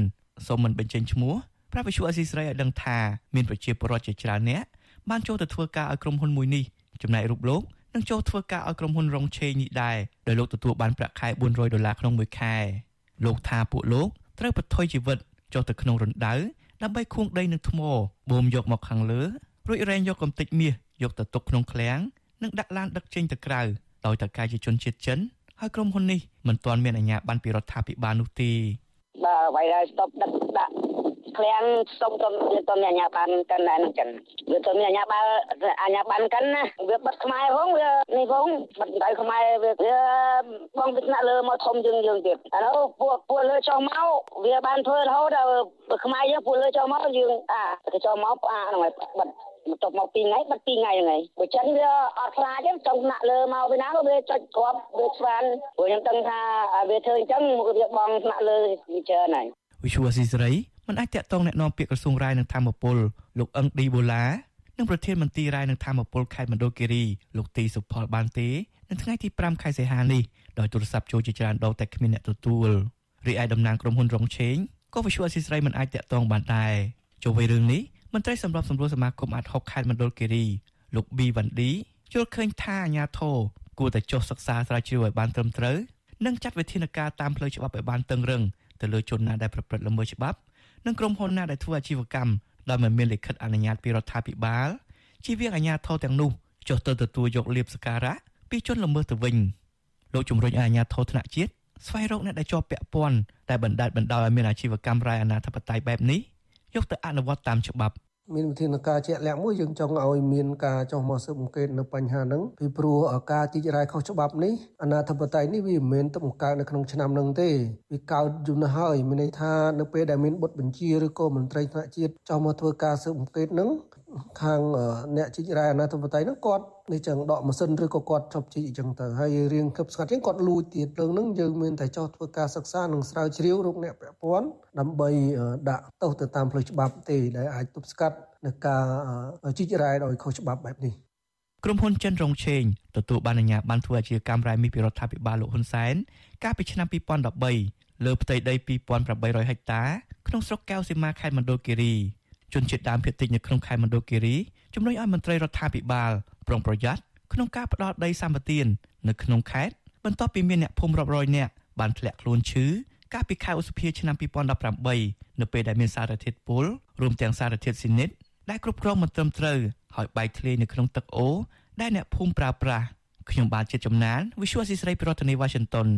សូមមិនបញ្ចេញឈ្មោះប្រាប់វិសុអសីស្រីឲ្យដឹងថាមានប្រជាពលរដ្ឋជាច្រើនអ្នកបានចូលទៅធ្វើការឲ្យក្រុមហ៊ុនមួយនេះចំណែករូបលោកនឹងចូលធ្វើការឲ្យក្រុមហ៊ុនរងឆេងនេះដែរដោយលោកទទួលបានប្រាក់ខែ400ដុល្លារក្នុងមួយខែលោកថាពួកលោកត្រូវបថុយជីវិតចុះទៅក្នុងរណ្ដៅដើម្បីខួងដីនឹងថ្មបូមយកមកខាងលើរួចរែងយកកំទេចមាសយកទៅទុកក្នុងឃ្លាំងនិងដាក់ឡានដឹកចេញទៅក្រៅដោយតកាយជាជនជាតិចិន ហើយក្រុមហ៊ុននេះមិនទាន់មានអាជ្ញាប័ណ្ណពីរដ្ឋាភិបាលនោះទេបាទអ្វីដែលស្តុបដឹកដាក់ឃ្លាំងសុំទៅវាទៅមានអាជ្ញាប័ណ្ណកាន់តែនឹងចឹងវាទៅមានអាជ្ញាប័ណ្ណអាជ្ញាប័ណ្ណកាន់ណាវាបិទខ្មែរផងវានេះផងបិទដៃខ្មែរវាវាបងវិទ្យាលើមកធំយើងយើងទៀតឥឡូវពួកពួកលើចុះមកវាបានធ្វើរហូតដល់ខ្មែរយើងពួកលើចុះមកយើងអាទៅចុះមកអាហ្នឹងហើយបិទ បន្ទាប់មក2ថ្ងៃបាត់2ថ្ងៃហ្នឹងហើយបើចឹងវាអត់ខ្លាចទេចង់ដាក់លើមកពីណាក៏វាចុចគ្រាប់វាស្វានព្រោះខ្ញុំដឹងថាវាធ្វើអញ្ចឹងវាបងថ្នាក់លើវាច្រើនហើយវិសុវស៊ីសេរីមិនអាចតាក់ទងแนะនាំពាក្យក្រសួងរាយនឹងធម្មពលលោកអឹងឌីបូឡានិងប្រធានមន្ត្រីរាយនឹងធម្មពលខេត្តមណ្ឌលគិរីលោកទីសុផលបានទេនៅថ្ងៃទី5ខែសីហានេះដោយទូរស័ព្ទចូលជាច្រើនដងតែគ្មានអ្នកទទួលរីឯតំណាងក្រុមហ៊ុនរងឆេងក៏វិសុវស៊ីសេរីមិនអាចតាក់ទងបានដែរជុំវិញរឿងនេះ មន្ត្រីសម្របសម្រួលសមាគមអាត់ហុកខេត្តមណ្ឌលគិរីលោកប៊ីវ៉ាន់ឌីយល់ឃើញថាអាញាធរគួរតែចុះសិក្សាស្រាវជ្រាវឲ្យបានត្រឹមត្រូវនិងចាត់វិធានការតាមផ្លូវច្បាប់ឲ្យបានតឹងរឹងទៅលើជនណាដែលប្រព្រឹត្តល្មើសច្បាប់និងក្រុមហ៊ុនណាដែលធ្វើអាជីវកម្មដោយមិនមានលិខិតអនុញ្ញាតពីរដ្ឋាភិបាលជាវិងអាញាធរទាំងនោះចុះទៅទទួលយកលៀបសការៈពីជនល្មើសទៅវិញលោកជំរុញឲ្យអាញាធរថ្នាក់ជាតិស្វែងរកអ្នកដែលជាប់ពាក់ព័ន្ធតែបណ្ដាច់បណ្ដោយឲ្យមានអាជីវកម្មរ៉ែអនាធិបតេយ្យបែបនេះ យកទៅអនុវត្តតាមច្បាប់មានវិធានការជាក់លាក់មួយយើងចង់ឲ្យមានការចោះមកស៊ើបអង្កេតនៅបញ្ហាហ្នឹងពីព្រោះការជីករ៉ែខុសច្បាប់នេះអនាធិបតេយ្យនេះវាមិនមែនទៅបង្កើតនៅក្នុងឆ្នាំហ្នឹងទេវាកើតយូរណាស់ហើយមានន័យថានៅពេលដែលមានបុតបញ្ជាឬក៏មន្ត្រីថ្នាក់ជាតិចោះមកធ្វើការស៊ើបអង្កេតហ្នឹង ខាងអ្នកជីករ៉ែអនាធិបតេយ្យហ្នឹងគាត់នេះចឹងដកម៉ាស៊ីនឬក៏គាត់ជប់ជីអញ្ចឹងទៅហើយរៀងគប់ស្កាត់ចឹងគាត់លួចទៀតរឿងហ្នឹងយើងមានតែចោះធ្វើការសិក្សានិងស្រាវជ្រាវរកអ្នកពាក់ព័ន្ធដើម្បីដាក់ទោសទៅតាមផ្លូវច្បាប់ទេដែលអាចទប់ស្កាត់នៅការជីករ៉ែដោយខុសច្បាប់បែបនេះក្រុមហ៊ុនចិនរងឆេងទទួលបានអាជ្ញាប័ណ្ណធ្វើអាជីវកម្មរ៉ែមាសពីរដ្ឋាភិបាលលោកហ៊ុនសែនកាលពីឆ្នាំ2013លើផ្ទៃដី2800ហិកតាក្នុងស្រុកកែវសីមាខេត្តមណ្ឌលគិរី ជនជាតិដើមភាគតិចនៅក្នុងខេត្តមណ្ឌលគិរីជំរុញឲ្យមន្ត្រីរដ្ឋាភិបាលប្រុងប្រយ័ត្នក្នុងការផ្ដល់ដីសម្បត្តិនៅក្នុងខេត្តបន្ទាប់ពីមានអ្នកភូមិរាប់រយនាក់បានធ្លាក់ខ្លួនឈឺកាលពីខែឧសភាឆ្នាំ2018នៅពេលដែលមានសារធាតុពុលរួមទាំងសារធាតុស៊ីនិតដែលគ្រប់គ្រងមិនត្រឹមត្រូវហើយបែកធ្លាយនៅក្នុងទឹកអូរដែលអ្នកភូមិប្រើប្រាស់ខ្ញុំបាទជាចំណាន Visual ស៊ីស្រីប្រធានាទី Washington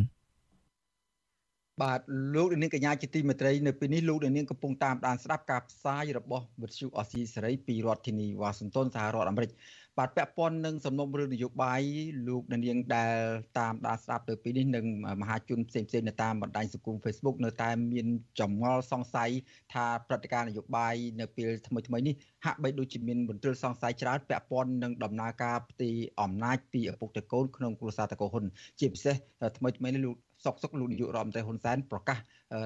បាទលោកនាងកញ្ញាជាទីមេត្រីនៅពេលនេះលោកនាងកំពុងតាមដានស្ដាប់ការផ្សាយរបស់វិទ្យុអស៊ីសេរីពីរដ្ឋធានីវ៉ាស៊ីនតោនសហរដ្ឋអាមេរិកបាទពាក់ព័ន្ធនឹងសំណុំរឿងនយោបាយលោកនាងដែលតាមដានស្ដាប់ទៅពីនេះនឹងមហាជនផ្សេងផ្សេងនៅតាមបណ្ដាញសង្គម Facebook នៅតែមានចម្ងល់សង្ស័យថាព្រឹត្តិការណ៍នយោបាយនៅពេលថ្មីថ្មីនេះហាក់បីដូចជាមានមន្ទិលសង្ស័យច្រើនពាក់ព័ន្ធនឹងដំណើរការផ្ទៃអំណាចពីឪពុកតកូនក្នុងគ្រួសារតកូហ៊ុនជាពិសេសថ្មីថ្មីនេះលោក សុកសុកលោកនាយករដ្ឋមន្ត្រីហ៊ុនសែនប្រកាស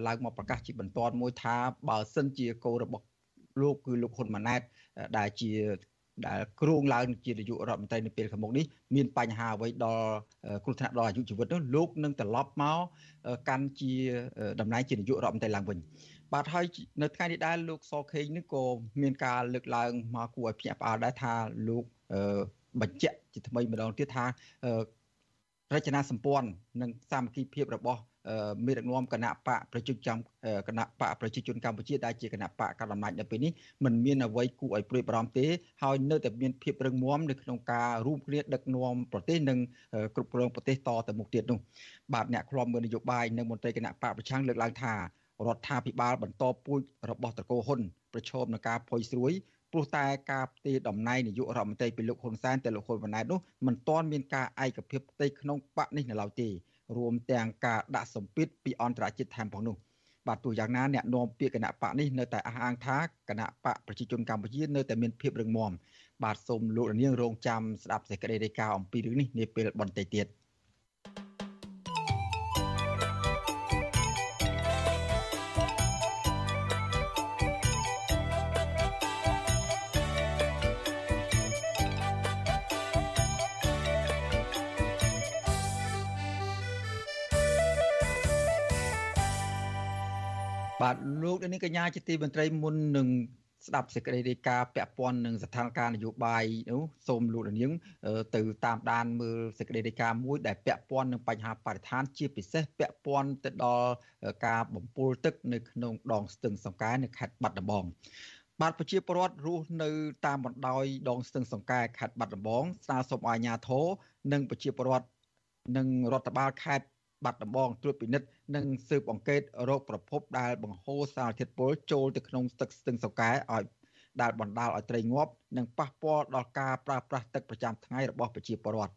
ឡើងមកប្រកាសជាបន្តមួយថាបើសិនជាកូនរបស់លោកគឺលោកហ៊ុនម៉ាណែតដែលជាដែលគ្រងឡើងជានាយករដ្ឋមន្ត្រីនៅពេលខាងមុខនេះមានបញ្ហាអ្វីដល់គ្រោះថ្នាក់ដល់អាយុជីវិតនោះលោកនឹងត្រឡប់មកកាន់ជាតំណែងជានាយករដ្ឋមន្ត្រីឡើងវិញបាទហើយនៅថ្ងៃនេះដែរលោកសខេងនេះក៏មានការលើកឡើងមកគួរឲ្យភ្ញាក់ផ្អើលដែរថាលោកបញ្ជាក់ជាថ្មីម្ដងទៀតថា រចនាសម្ព័ន្ធនិងសាមគ្គីភាពរបស់មេដឹកនាំគណៈបកប្រជាជនគណៈបកប្រជាជនកម្ពុជាដែលជាគណៈបកកណ្ដាលអំណាចនៅពេលនេះมันមានអ្វីគួរឲ្យព្រួយបារម្ភទេហើយនៅតែមានភាពរឹងមាំនៅក្នុងការរួមគ្នាដឹកនាំប្រទេសនិងគ្រប់គ្រងប្រទេសតទៅមុខទៀតនោះបាទអ្នកខ្លំមើលនយោបាយនិងមន្ត្រីគណៈបកប្រឆាំងលើកឡើងថារដ្ឋាភិបាលបន្តពូជរបស់តកោហ៊ុនប្រឈមនឹងការផុយស្រួយ ព្រោះតែការផ្ទេរតំណែងនាយករដ្ឋមន្ត្រីពីលោកហ៊ុនសែនទៅលោកហ៊ុនម៉ាណែតនោះមិនទាន់មានការឯកភាពផ្ទៃក្នុងបកនេះនៅឡើយទេរួមទាំងការដាក់សម្ពាធពីអន្តរជាតិថែមផងនោះបាទទោះយ៉ាងណាអ្នកនាំពាក្យគណៈបកនេះនៅតែអះអាងថាគណៈបកប្រជាជនកម្ពុជានៅតែមានភាពរឹងមាំបាទសូមលោករនាងរងចាំស្ដាប់សេចក្តីរាយការណ៍អំពីរឿងនេះនាពេលបន្តិចទៀត។ បាទលោកនាងកញ្ញាជាទីមន្ត្រីមុននឹងស្ដាប់សេចក្តីរាយការណ៍ពាក់ព័ន្ធនឹងស្ថានភាពនយោបាយនោះសូមលោកនាងទៅតាមដានមើលសេចក្តីរាយការណ៍មួយដែលពាក់ព័ន្ធនឹងបញ្ហាបរិស្ថានជាពិសេសពាក់ព័ន្ធទៅដល់ការបំពុលទឹកនៅក្នុងដងស្ទឹងសង្កែនៅខេត្តបាត់ដំបងបាទប្រជាពលរដ្ឋរស់នៅតាមបណ្ដោយដងស្ទឹងសង្កែខេត្តបាត់ដំបងស្នើសុំឲ្យអាជ្ញាធរនិងប្រជាពលរដ្ឋនិងរដ្ឋបាលខេត្ត បាត់ដំបងត្រួតពិនិត្យនិងស៊ើបអង្កេតរោគប្រភពដែលបង្ហូរសារធាតុពុលចូលទៅក្នុងទឹកស្ទឹងសកែឲ្យដែលបណ្ដាលឲ្យត្រីងាប់និងប៉ះពាល់ដល់ការប្រើប្រាស់ទឹកប្រចាំថ្ងៃរបស់ប្រជាពលរដ្ឋ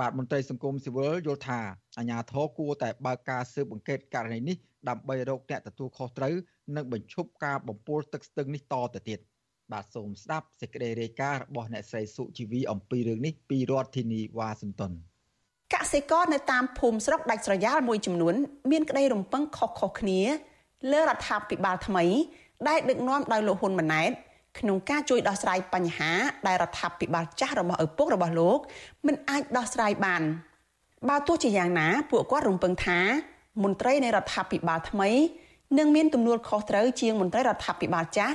បាទមន្ត្រីសង្គមស៊ីវិលយល់ថាអាជ្ញាធរគួរតែបើកការស៊ើបអង្កេតករណីនេះដើម្បីរកអ្នកទទួលខុសត្រូវនិងបញ្ឈប់ការបំពុលទឹកស្ទឹងនេះតទៅទៀតបាទសូមស្ដាប់សេចក្តីរាយការណ៍របស់អ្នកស្រីសុជីវីអំពីរឿងនេះពីរដ្ឋធានីវ៉ាស៊ីនតោន កសិករនៅតាមភូមិស្រុកដាច់ស្រយាលមួយចំនួន មានក្តីរំពឹងខុសៗគ្នា លើរដ្ឋាភិបាលថ្មី ដែលដឹកនាំដោយលោកហ៊ុនម៉ាណែតក្នុងការជួយដោះស្រាយបញ្ហាដែលរដ្ឋាភិបាលចាស់របស់ឪពុករបស់លោកមិនអាចដោះស្រាយបានបើទោះជាយ៉ាងណា ពួកគាត់រំពឹងថាមន្ត្រីនៃរដ្ឋាភិបាលថ្មីនឹងមានទំនួលខុសត្រូវជាងមន្ត្រីរដ្ឋាភិបាលចាស់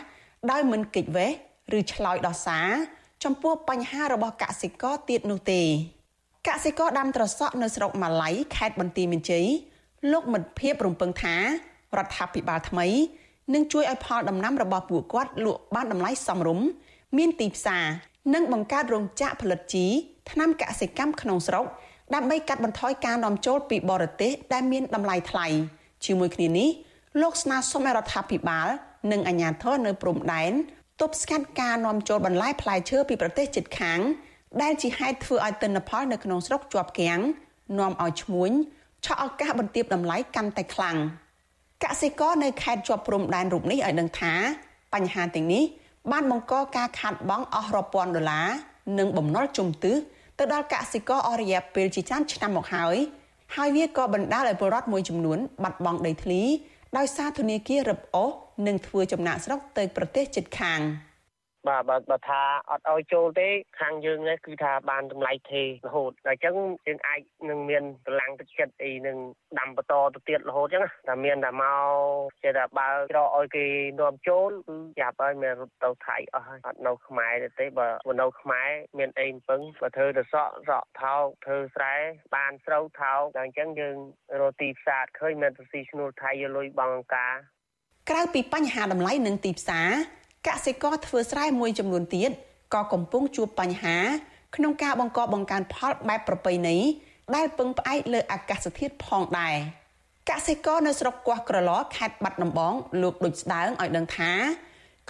ដោយមិនគេចវេះឬឆ្លើយដោះសារចំពោះបញ្ហារបស់កសិករទៀតនោះទេ កសិករដាំត្រសក់នៅស្រុកម៉ាឡៃខេត្តបន្ទាយមានជ័យលោកមិត្តភាពរំពឹងថារដ្ឋាភិបាលថ្មីនឹងជួយឲ្យផលដំណាំរបស់ពួកគាត់លក់បានតម្លៃសមរម្យមានទីផ្សារនិងបង្កើតរោងចក្រផលិតជីថ្នាំកសិកម្មក្នុងស្រុកដើម្បីកាត់បន្ថយការនាំចូលពីបរទេសដែលមានតម្លៃថ្លៃជាមួយគ្នានេះលោកស្នើសុំឲ្យរដ្ឋាភិបាលនិងអាជ្ញាធរនៅព្រំដែនទប់ស្កាត់ការនាំចូលបន្លែផ្លែឈើពីប្រទេសជិតខាង ដែលជាហេតុធ្វើឲ្យទិន្នផលនៅក្នុងស្រុកជាប់គាំងនាំឲ្យឈ្មួញឆក់ឱកាសបន្ទាបតម្លៃកាន់តែខ្លាំងកសិករនៅខេត្តជាប់ព្រំដែនរូបនេះឲ្យដឹងថា បញ្ហាទាំងនេះបានបង្កការខាតបង់អស់រាប់ពាន់ដុល្លារនិងបំណុលជំទិះទៅដល់កសិករអស់រយៈពេលជាច្រើនឆ្នាំមកហើយហើយវាក៏បណ្ដាលឲ្យពលរដ្ឋមួយចំនួនបាត់បង់ដីធ្លីដោយសារធនាគាររឹបអូសនិងធ្វើចំណាកស្រុកទៅប្រទេសជិតខាង បាទបើបើថាអត់ឲ្យចូលទេខាងយើងនេះគឺថាបានតម្លៃទេរហូតតែអញ្ចឹងយើងអាចនឹងមានកម្លាំងទឹកចិត្តអីនឹងដាំបន្តទៅទៀតរហូតអញ្ចឹងតែមានតែមកចេះតែបើច្រកឲ្យគេនាំចូលគឺចាប់ហើយមានរត់ទៅថៃអស់ហើយអត់នៅខ្មែរទេទេបើនៅខ្មែរមានអីពឹងបើធ្វើទៅសក់សក់ថោកធ្វើស្រែបានស្រូវថោកតែអញ្ចឹងយើងរកទីផ្សារឃើញមានទៅស៊ីឈ្នួលថៃយកលុយបង់អង្គការក្រៅពីបញ្ហាតម្លៃនិងទីផ្សារ កសិករធ្វើស្រែមួយចំនួនទៀតក៏កំពុងជួបបញ្ហា ក្នុងការបង្កបង្កើនផលបែបប្រពៃណីដែលពឹងផ្អែកលើអាកាសធាតុផងដែរកសិករនៅស្រុកកោះក្រឡខេត្តបាត់ដំបងលោកដូចស្ដើងឲ្យដឹងថា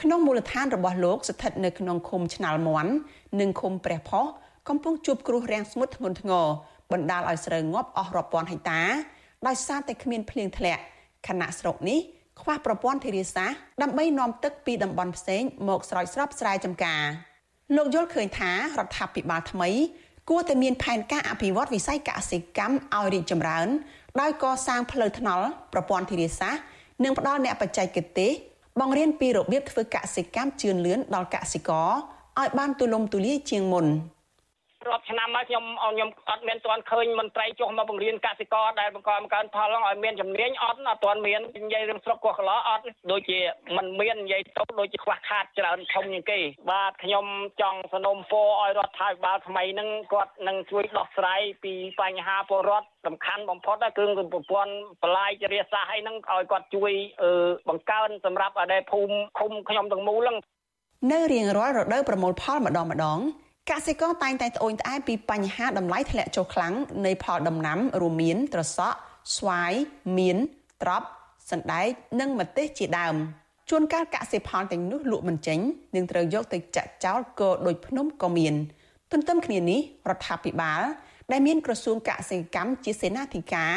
ក្នុងមូលដ្ឋានរបស់លោកស្ថិតនៅក្នុងឃុំឆ្នាល់មន់និងឃុំព្រះផុសកំពុងជួបគ្រោះរាំងស្ងួតធ្ងន់ធ្ងរបណ្ដាលឲ្យស្រូវងាប់អស់រាប់ពាន់ហិកតា ដោយសារតែគ្មានភ្លៀងធ្លាក់ខណៈស្រុកនេះ ខ្វះប្រព័ន្ធធារាសាស្ត្រដើម្បីនាំទឹកពីតំបន់ផ្សេងមកស្រោចស្រពស្រែចម្ការលោកយល់ឃើញថារដ្ឋាភិបាលថ្មី គួរតែមានផែនការអភិវឌ្ឍវិស័យកសិកម្មឲ្យរីកចម្រើន ដោយកសាងផ្លូវថ្នល់ប្រព័ន្ធធារាសាស្ត្រនិងផ្ដល់អ្នកបច្ចេកទេសបង្រៀនពីរបៀបធ្វើកសិកម្មជឿនលឿនដល់កសិករឲ្យបានទូលំទូលាយជាងមុន។ រាប់ឆ្នាំមកខ្ញុំខ្ញុំអត់មានទាន់ឃើញមន្ត្រីចុះមកបង្រៀនកសិករដែលបង្កបង្កើនផលឲ្យមានជំនាញអត់អត់ទាន់មាននិយាយរឿងស្រុកកោះកឡអត់ដូចជាมันមាននិយាយទៅដូចជាខ្វះខាតច្រើនធំជាងគេបាទខ្ញុំចង់សនំពរឲ្យរដ្ឋាភិបាលថ្មីនឹងគាត់នឹងជួយដោះស្រាយពីបញ្ហាពលរដ្ឋសំខាន់បំផុតគឺប្រព័ន្ធបលាយចរិយាសាស្ត្រឲ្យនឹងឲ្យគាត់ជួយបង្កើនសម្រាប់ឲ្យភូមិឃុំខ្ញុំទាំងមូលហ្នឹងនៅរៀងរាល់រដូវប្រមូលផលម្ដងម្ដង កសិករតែងតែត្អូញត្អែពីបញ្ហាតម្លៃធ្លាក់ចុះខ្លាំងនៃផលដំណាំរួមមានត្រសក់ស្វាយមៀនត្រប់សណ្ដែកនិងម្ទេសជាដើមជួនកាលកសិផលទាំងនោះលក់មិនចេញនឹងត្រូវយកទៅចាក់ចោលក៏ដូចភ្នំក៏មាន ទន្ទឹមគ្នានេះរដ្ឋាភិបាល ដែលមានក្រសួងកសិកម្មជាសេនាធិការ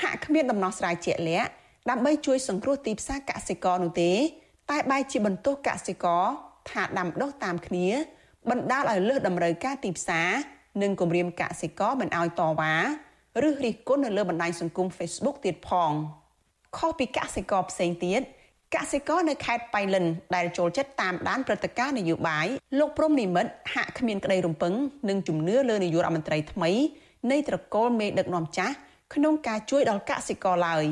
ហាក់គ្មានដំណោះស្រាយជាក់លាក់ដើម្បីជួយសង្គ្រោះទីផ្សារកសិករនោះទេ តែបែរជាបន្ទោសកសិករថាដាំដុះតាមគ្នា បណ្ដាលឲ្យលើសតម្រូវការទីផ្សារនិងគម្រាមកសិករមិនឲ្យតវ៉ាឬរិះគន់នៅលើបណ្ដាញសង្គម Facebook ទៀតផងខុសពីកសិករផ្សេងទៀតកសិករនៅខេត្តបៃលិនដែលចូលចិត្តតាមដានព្រឹត្តិការណ៍នយោបាយលោកព្រំនិមិត្តហាក់គ្មានក្តីរំពឹងនិងជំនឿលើនាយករដ្ឋមន្ត្រីថ្មីនៃត្រកូលមេដឹកនាំចាស់ក្នុងការជួយដល់កសិករឡើយ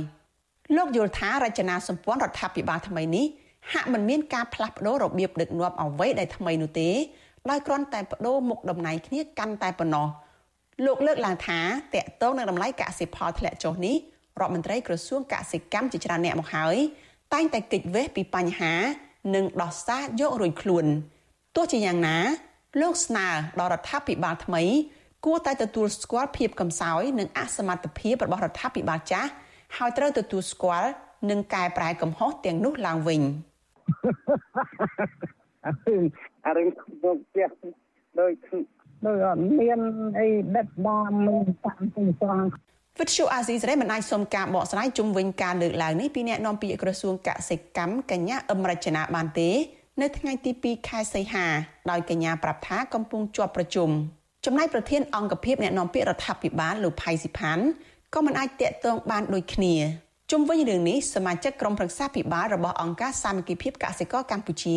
លោកយល់ថារចនាសម្ព័ន្ធរដ្ឋាភិបាលថ្មីនេះហាក់មិនមានការផ្លាស់ប្ដូររបៀបដឹកនាំអ្វីដែលថ្មីនោះទេ ដោយគ្រាន់តែបដូរមុខតំណែងគ្នាកាន់តែប៉ុណ្ណោះលោកលើកឡើងថាតកតងនឹងតម្លៃកសិផលធ្លាក់ចុះនេះរដ្ឋមន្ត្រីក្រសួងកសិកម្មជាច្រើនអ្នកមកហើយតែងតែកិច្ចវេះពីបញ្ហា និងដោះសារយករួចខ្លួនទោះជាយ៉ាងណា លោកស្នើដល់រដ្ឋាភិបាលថ្មី គួរតែទទួលស្គាល់ភាពកំសោយនិងអសមត្ថភាពរបស់រដ្ឋាភិបាលចាស់ហើយត្រូវទទួលស្គាល់និងកែប្រែកំហុសទាំងនោះឡើងវិញអារឿងមកផ្ទះដោយដោយអត់មានអីដិតដាមមិនតាមទៅស្រង់វិទ្យុអាស៊ីសេរីមិនអាចសុំការបកស្រាយជុំវិញការលើកឡើងនេះពីអ្នកនាំពាក្យក្រសួងកសិកម្មកញ្ញាអឹមរចនាបានទេ នៅថ្ងៃទី2ខែសីហាដោយកញ្ញាប្រាប់ថាកំពុងជាប់ប្រជុំចំណែកប្រធានអង្គភិបអ្នកនាំពាក្យរដ្ឋាភិបាលលោកផៃស៊ីផាន់ក៏មិនអាចតាក់ទងបានដូចគ្នាជុំវិញរឿងនេះសមាជិកក្រុមប្រឹក្សាភិបាលរបស់អង្គការសាមគ្គីភាពកសិករកម្ពុជា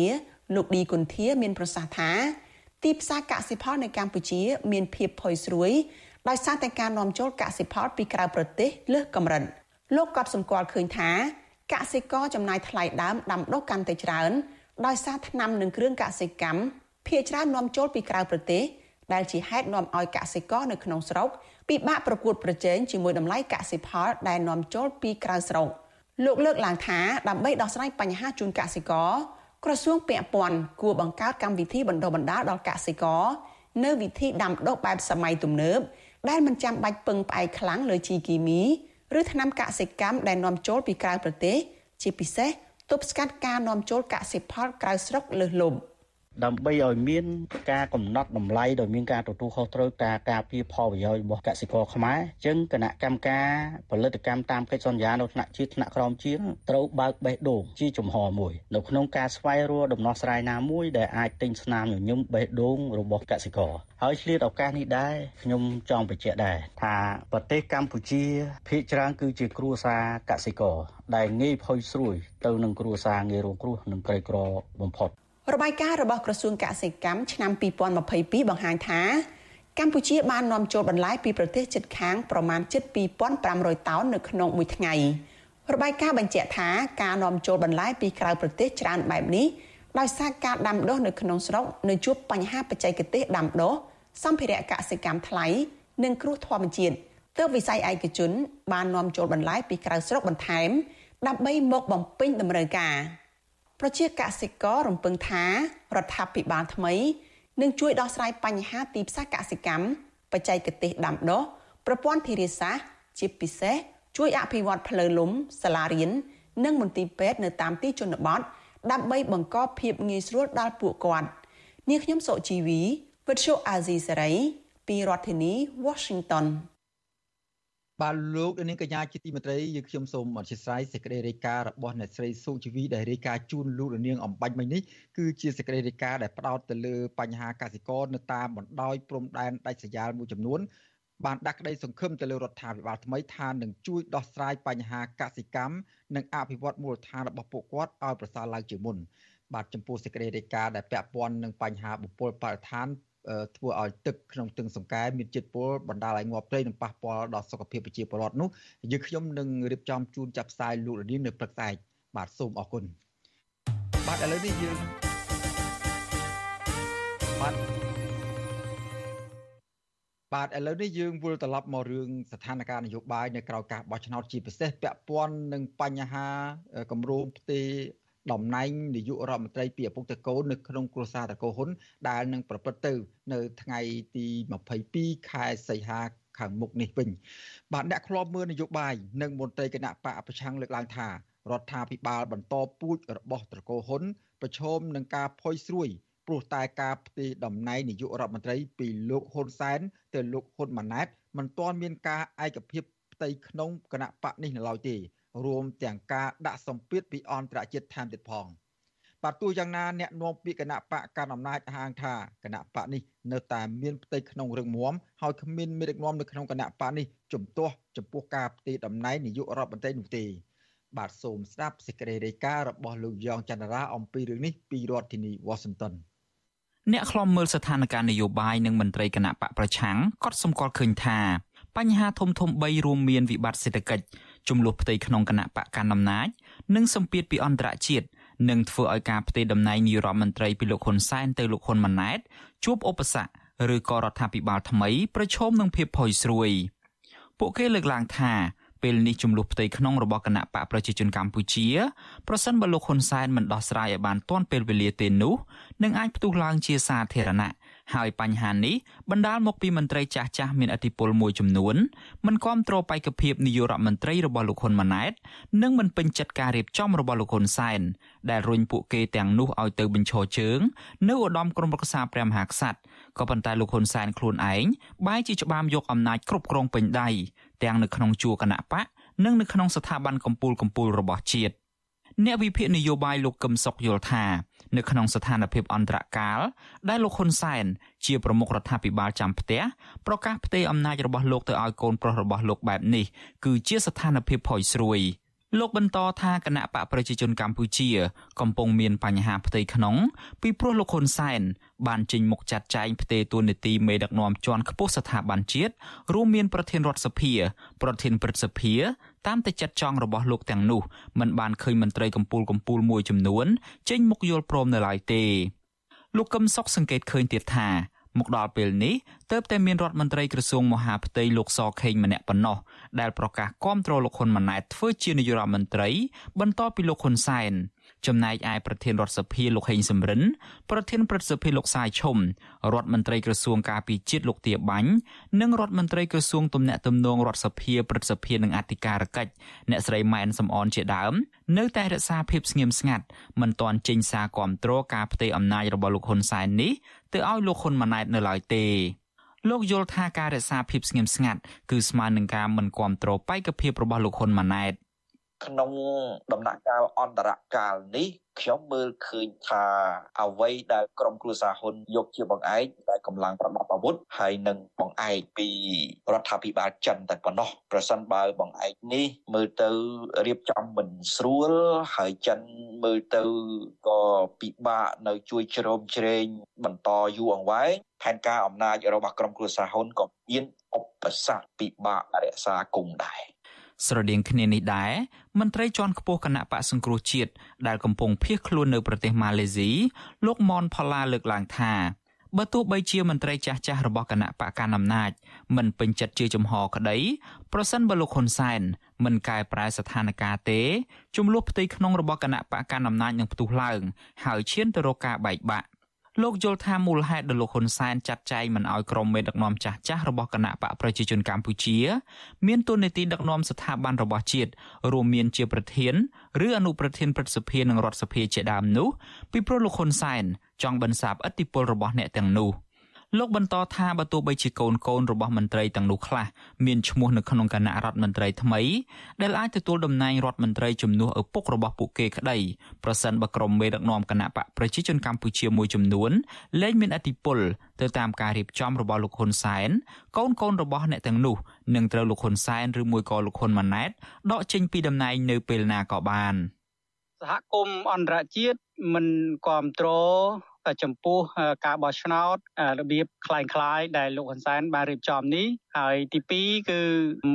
លោកឌីគុន្ធាមានប្រសាសន៍ថាទីផ្សារកសិផលនៅកម្ពុជា មានភាពផុយស្រួយដោយសារតែការនាំចូលកសិផលពីក្រៅប្រទេសលើសកម្រិតលោកក៏សម្គាល់ឃើញថាកសិករចំណាយថ្លៃដើមដាំដុះកាន់តែច្រើនដោយសារថ្នាំនិងគ្រឿងកសិកម្មភាគច្រើននាំចូលពីក្រៅប្រទេសដែលជាហេតុនាំឲ្យកសិករនៅក្នុងស្រុកពិបាកប្រកួតប្រជែងជាមួយតម្លៃកសិផលដែលនាំចូលពីក្រៅស្រុកលោកលើកឡើងថាដើម្បីដោះស្រាយបញ្ហាជូនកសិករ ក្រសួងពាក់ព័ន្ធគួរបង្កើតកម្មវិធីបណ្ដុះបណ្ដាលដល់កសិករនៅវិធីដាំដុះបែបសម័យទំនើបដែលមិនចាំបាច់ពឹងផ្អែកខ្លាំងលើជីគីមីឬថ្នាំកសិកម្មដែលនាំចូលពីក្រៅប្រទេស ជាពិសេសទប់ស្កាត់ការនាំចូលកសិផលក្រៅស្រុកលើសលប់។ ដើម្បីឲ្យមានការកំណត់តម្លៃដោយមានការទទួលខុសត្រូវការការពារផលប្រយោជន៍របស់កសិករខ្មែរចឹងគណៈកម្មការផលិតកម្មតាមកិច្ចសន្យានៅថ្នាក់ជាតិថ្នាក់ក្រោមជាងត្រូវបើកបេះដូងជាចំហមួយនៅក្នុងការស្វែងរកដំណោះស្រាយណាមួយដែលអាចទិញស្នាមញញឹមបេះដូងរបស់កសិករហើយឆ្លៀតឱកាសនេះដែរខ្ញុំចង់បញ្ជាក់ដែរថាប្រទេសកម្ពុជាភាគច្រើនគឺជាគ្រួសារកសិករដែលងាយផុយស្រួយទៅនឹងគ្រួសារងាយរងគ្រោះនិងក្រីក្របំផុត របាយការណ៍របស់ក្រសួងកសិកម្មឆ្នាំ2022បង្ហាញថាកម្ពុជាបាននាំចូលបន្លែពីប្រទេសជិតខាងប្រមាណ72500តោននៅក្នុងមួយថ្ងៃរបាយការណ៍បញ្ជាក់ថាការនាំចូលបន្លែពីក្រៅប្រទេសច្រើនបែបនេះដោយសារការដាំដុះនៅក្នុងស្រុកនៅជួបបញ្ហាបច្ចេកទេសដាំដុះសម្ភារៈកសិកម្មថ្លៃនិងគ្រោះធម្មជាតិទើបវិស័យឯកជនបាននាំចូលបន្លែពីក្រៅស្រុកបន្ថែមដើម្បីមកបំពេញតម្រូវការ ប្រជាកសិកររំពឹងថារដ្ឋាភិបាលថ្មីនឹងជួយដោះស្រាយបញ្ហាទីផ្សារកសិកម្មបច្ចេកទេសដាំដុះប្រព័ន្ធធារាសាស្ត្រជាពិសេសជួយអភិវឌ្ឍផ្លូវលំសាលារៀននិងមន្ទីរពេទ្យនៅតាមទីជនបទដើម្បីបង្កភាពងាយស្រួលដល់ពួកគាត់នាងខ្ញុំសុជីវីវិទ្យុអាស៊ីសេរីពីរដ្ឋធានី Washington បាទលោកនាងកញ្ញាជាទីមេត្រីយើងខ្ញុំសូមអធិស្ឋានសេចក្តីរាយការណ៍របស់អ្នកស្រីសុជីវីដែលរាយការណ៍ជូនលោកនាងអំបញ្ញមិញនេះគឺជាសេចក្តីរាយការណ៍ដែលផ្ដោតទៅលើបញ្ហាកសិករនៅតាមបណ្ដោយព្រំដែនដាច់ស្រយាលមួយចំនួនបានដាក់ក្តីសង្ឃឹមទៅលើរដ្ឋាភិបាលថ្មីថានឹងជួយដោះស្រាយបញ្ហាកសិកម្មនិងអភិវឌ្ឍមូលដ្ឋានរបស់ពួកគាត់ឲ្យប្រសើរឡើងជាងមុនបាទចំពោះសេចក្តីរាយការណ៍ដែលពាក់ព័ន្ធនឹងបញ្ហាបុគ្គលបរិស្ថាន ធ្វើឲ្យទឹកក្នុងទឹងសង្កែមានជាតិពុលបណ្ដាលឲ្យងាប់ព្រៃនិងប៉ះពាល់ដល់សុខភាពប្រជាពលរដ្ឋនោះយើងខ្ញុំនឹងរៀបចំជូនចាប់ផ្សាយលោករនាងនៅព្រឹកស្អែកបាទសូមអរគុណបាទឥឡូវនេះយើងបាទបាទឥឡូវនេះយើងវិលត្រឡប់មករឿងស្ថានភាពនយោបាយនៅក្រៅការបោះឆ្នោតជាពិសេសពាក់ព័ន្ធនឹងបញ្ហាគម្រោងផ្ទេរ តំណែងនាយករដ្ឋមន្ត្រីពីឪពុកតកូននៅក្នុងគ្រួសារតកូហ៊ុនដែលនឹងប្រព្រឹត្តទៅ នៅថ្ងៃទី22ខែសីហាខាងមុខនេះវិញបាទអ្នកខ្លោបមើលនយោបាយនិងមន្ត្រីគណៈបកប្រឆាំងលើកឡើងថារដ្ឋាភិបាលបន្តពូជរបស់ត្រកូលហ៊ុនប្រឈមនឹងការផុយស្រួយព្រោះតែការផ្ទេរតំណែងនាយករដ្ឋមន្ត្រីពីលោកហ៊ុនសែនទៅលោកហ៊ុនម៉ាណែតមិនទាន់មានការឯកភាពផ្ទៃក្នុងគណៈបកនេះនៅឡើយទេ រួមទាំងការដាក់សម្ពាធពីអន្តរជាតិថែមទៀតផងបាទទោះយ៉ាងណាអ្នកនាំពាក្យគណៈបកកណ្ដាលអំណាចហាងថាគណៈបកនេះនៅតែមានផ្ទៃក្នុងរឹងមាំហើយគ្មានមេដឹកនាំនៅក្នុងគណៈបកនេះជំទាស់ចំពោះការផ្ទេរតំណែងនាយករដ្ឋមន្ត្រីនោះទេបាទសូមស្ដាប់សេចក្តីរាយការណ៍របស់លោកយ៉ងច័ន្ទរាអំពីរឿងនេះពីរដ្ឋធានី Washington អ្នកខ្លំមើលស្ថានភាពនយោបាយនិងមន្ត្រីគណៈបកប្រឆាំងក៏សម្គាល់ឃើញថាបញ្ហាធំធំ3រួមមានវិបត្តិសេដ្ឋកិច្ច ចំនួនផ្ទៃក្នុងគណៈបកកណ្ដាលអំណាចនិងសម្ពាធពីអន្តរជាតិនឹងធ្វើឲ្យការផ្ទេរតំណែងនាយរដ្ឋមន្ត្រីពីលោកហ៊ុនសែនទៅលោកហ៊ុនម៉ាណែតជួបឧបសគ្គឬក៏រដ្ឋាភិបាលថ្មីប្រឈមនឹងភាពផុយស្រួយពួកគេលើកឡើងថាពេលនេះចំនួនផ្ទៃក្នុងរបស់គណៈបកប្រជាជនកម្ពុជាប្រសិនបើលោកហ៊ុនសែនមិនដោះស្រាយឲ្យបានទាន់ពេលវេលាទេនោះនឹងអាចផ្ទុះឡើងជាសាធារណៈ ហើយបញ្ហានេះបណ្ដាលមកពីមន្ត្រីចាស់ចាស់មានអធិបុលមួយចំនួនមិនគាំទ្របេក្ខភាពនាយករដ្ឋមន្ត្រីរបស់លោកហ៊ុនម៉ាណែតនិងមិនពេញចិត្តការរៀបចំរបស់លោកហ៊ុនសែនដែលរុញពួកគេទាំងនោះឲ្យទៅបញ្ឈរជើងនៅឧត្តមក្រុមប្រឹក្សាព្រះមហាក្សត្រក៏ប៉ុន្តែលោកហ៊ុនសែនខ្លួនឯងបែរជាច្បាមយកអំណាចគ្រប់គ្រងពេញដៃទាំងនៅក្នុងជួរគណៈបកនិងនៅក្នុងស្ថាប័នកម្ពុជាកម្ពុជារបស់ជាតិ អ្នកវិភាគនយោបាយលោកកឹមសុខយល់ថានៅក្នុងស្ថានភាពអន្តរកាលដែលលោកហ៊ុនសែនជាប្រមុខរដ្ឋាភិបាលចាំផ្ទះប្រកាសផ្ទេរអំណាចរបស់លោកទៅឲ្យកូនប្រុសរបស់លោកបែបនេះគឺជាស្ថានភាពផុយស្រួយ លោកបន្តថាគណៈបកប្រជាជនកម្ពុជា កំពុងមានបញ្ហាផ្ទៃក្នុងពីព្រោះលោកហ៊ុនសែនបានចេញមុខចាត់ចែងផ្ទេរតួនាទីមេដឹកនាំជាន់ខ្ពស់ស្ថាប័នជាតិរួមមានប្រធានរដ្ឋសភា ប្រធានព្រឹទ្ធសភាតាមតែចិត្តចង់របស់លោកទាំងនោះมันបានឃើញមន្ត្រីកម្ពូលកម្ពូលមួយចំនួនចេញមុខយល់ព្រមនៅឡើយទេលោកកឹមសុខសង្កេតឃើញទៀតថា មកដល់ពេលនេះទើបតែមានរដ្ឋមន្ត្រីក្រសួងមហាផ្ទៃលោកសខេងម្នាក់ប៉ុណ្ណោះដែលប្រកាសគាំទ្រលោកហ៊ុនម៉ាណែតធ្វើជានាយករដ្ឋមន្ត្រី បន្ទាប់ពីលោកហ៊ុនសែន ចំណែកឯប្រធានរដ្ឋសភាលោកហេងសំរិនប្រធានព្រឹទ្ធសភាលោកសាយឈុំរដ្ឋមន្ត្រីក្រសួងការពារជាតិលោកទាបាញ់និងរដ្ឋមន្ត្រីក្រសួងទំនាក់ទំនងរដ្ឋសភាព្រឹទ្ធសភានិងអធិការកិច្ចអ្នកស្រីម៉ែនសំអនជាដើម នៅតែរក្សាភាពស្ងៀមស្ងាត់មិនទាន់ចេញសារគាំទ្រការផ្ទេរអំណាចរបស់លោកហ៊ុនសែននេះទៅឲ្យលោកហ៊ុនម៉ាណែតនៅឡើយទេលោកយល់ថាការរក្សាភាពស្ងៀមស្ងាត់គឺស្មើនឹងការមិនគាំទ្របេក្ខភាពរបស់លោកហ៊ុនម៉ាណែត ក្នុងដំណាក់កាលអន្តរកាលនេះខ្ញុំមើលឃើញថាអ្វីដែលក្រមគ្រួសារហ៊ុនយកជាបង្អែកដែលកម្លាំងប្រដាប់អាវុធហើយនឹងបង្អែកពីរដ្ឋាភិបាលចិនតែប៉ុណ្ណោះប្រសិនបើបង្អែកនេះមើលទៅរៀបចំមិនស្រួលហើយចិនមើលទៅក៏ពិបាកនៅជួយជ្រោមជ្រែងបន្តយូរអង្វែងផែនការអំណាចរបស់ក្រុមគ្រួសារហ៊ុនក៏មានឧបសគ្គពិបាករក្សាគង់ដែរ ស្រដៀងគ្នានេះដែរមន្ត្រីជាន់ខ្ពស់គណៈបកសង្គ្រោះជាតិដែលកំពុងភៀសខ្លួននៅប្រទេសម៉ាឡេស៊ីលោកមនផល្លាលើកឡើងថាបើទោះបីជាមន្ត្រីចាស់ចាស់របស់គណៈបកកណ្ដាលអំណាចមិនពេញចិត្តជាចំហក្តីប្រសិនបើលោកហ៊ុនសែនមិនកែប្រែស្ថានភាពទេចំនួនផ្ទៃក្នុងរបស់គណៈបកកណ្ដាលអំណាចនឹងផ្ទុះឡើង ហើយឈានទៅរកការបែកបាក់ លោកយល់ថាមូលហេតុដែលលោកហ៊ុនសែនចាត់ចែងមិនអោយក្រុមមេដឹកនាំចាស់ចាស់របស់គណៈបកប្រជាជនកម្ពុជា មានទូនាទីដឹកនាំស្ថាប័នរបស់ជាតិរួមមានជាប្រធានឬអនុប្រធានព្រឹទ្ធសភានិងរដ្ឋសភាជាដើមនោះពីព្រោះលោកហ៊ុនសែនចង់បន្សាបឥទ្ធិពលរបស់អ្នកទាំងនោះ។ លោកបន្តថាបើទោះបីជាកូនកូនរបស់មន្ត្រីទាំងនោះខ្លះមានឈ្មោះនៅក្នុងគណៈរដ្ឋមន្ត្រីថ្មីដែលអាចទទួលតំណែងរដ្ឋមន្ត្រីជំនួសឪពុករបស់ពួកគេក្តីប្រសិនបើក្រុមមេដឹកនាំគណៈបកប្រជាជនកម្ពុជាមួយចំនួនលែងមានអធិបុលទៅតាមការរៀបចំរបស់លោកហ៊ុនសែនកូនកូនរបស់អ្នកទាំងនោះនឹងត្រូវលោកហ៊ុនសែនឬមួយក៏លោកហ៊ុនម៉ាណែតដកចេញពីតំណែងនៅពេលណាក៏បានសហគមន៍អន្តរជាតិមិនគ្រប់គ្រង ចំពោះការបោះឆ្នោតរបៀបคล้ายៗដែលលោកហ៊ុនសែនបានរៀបចំនេះហើយទី2គឺ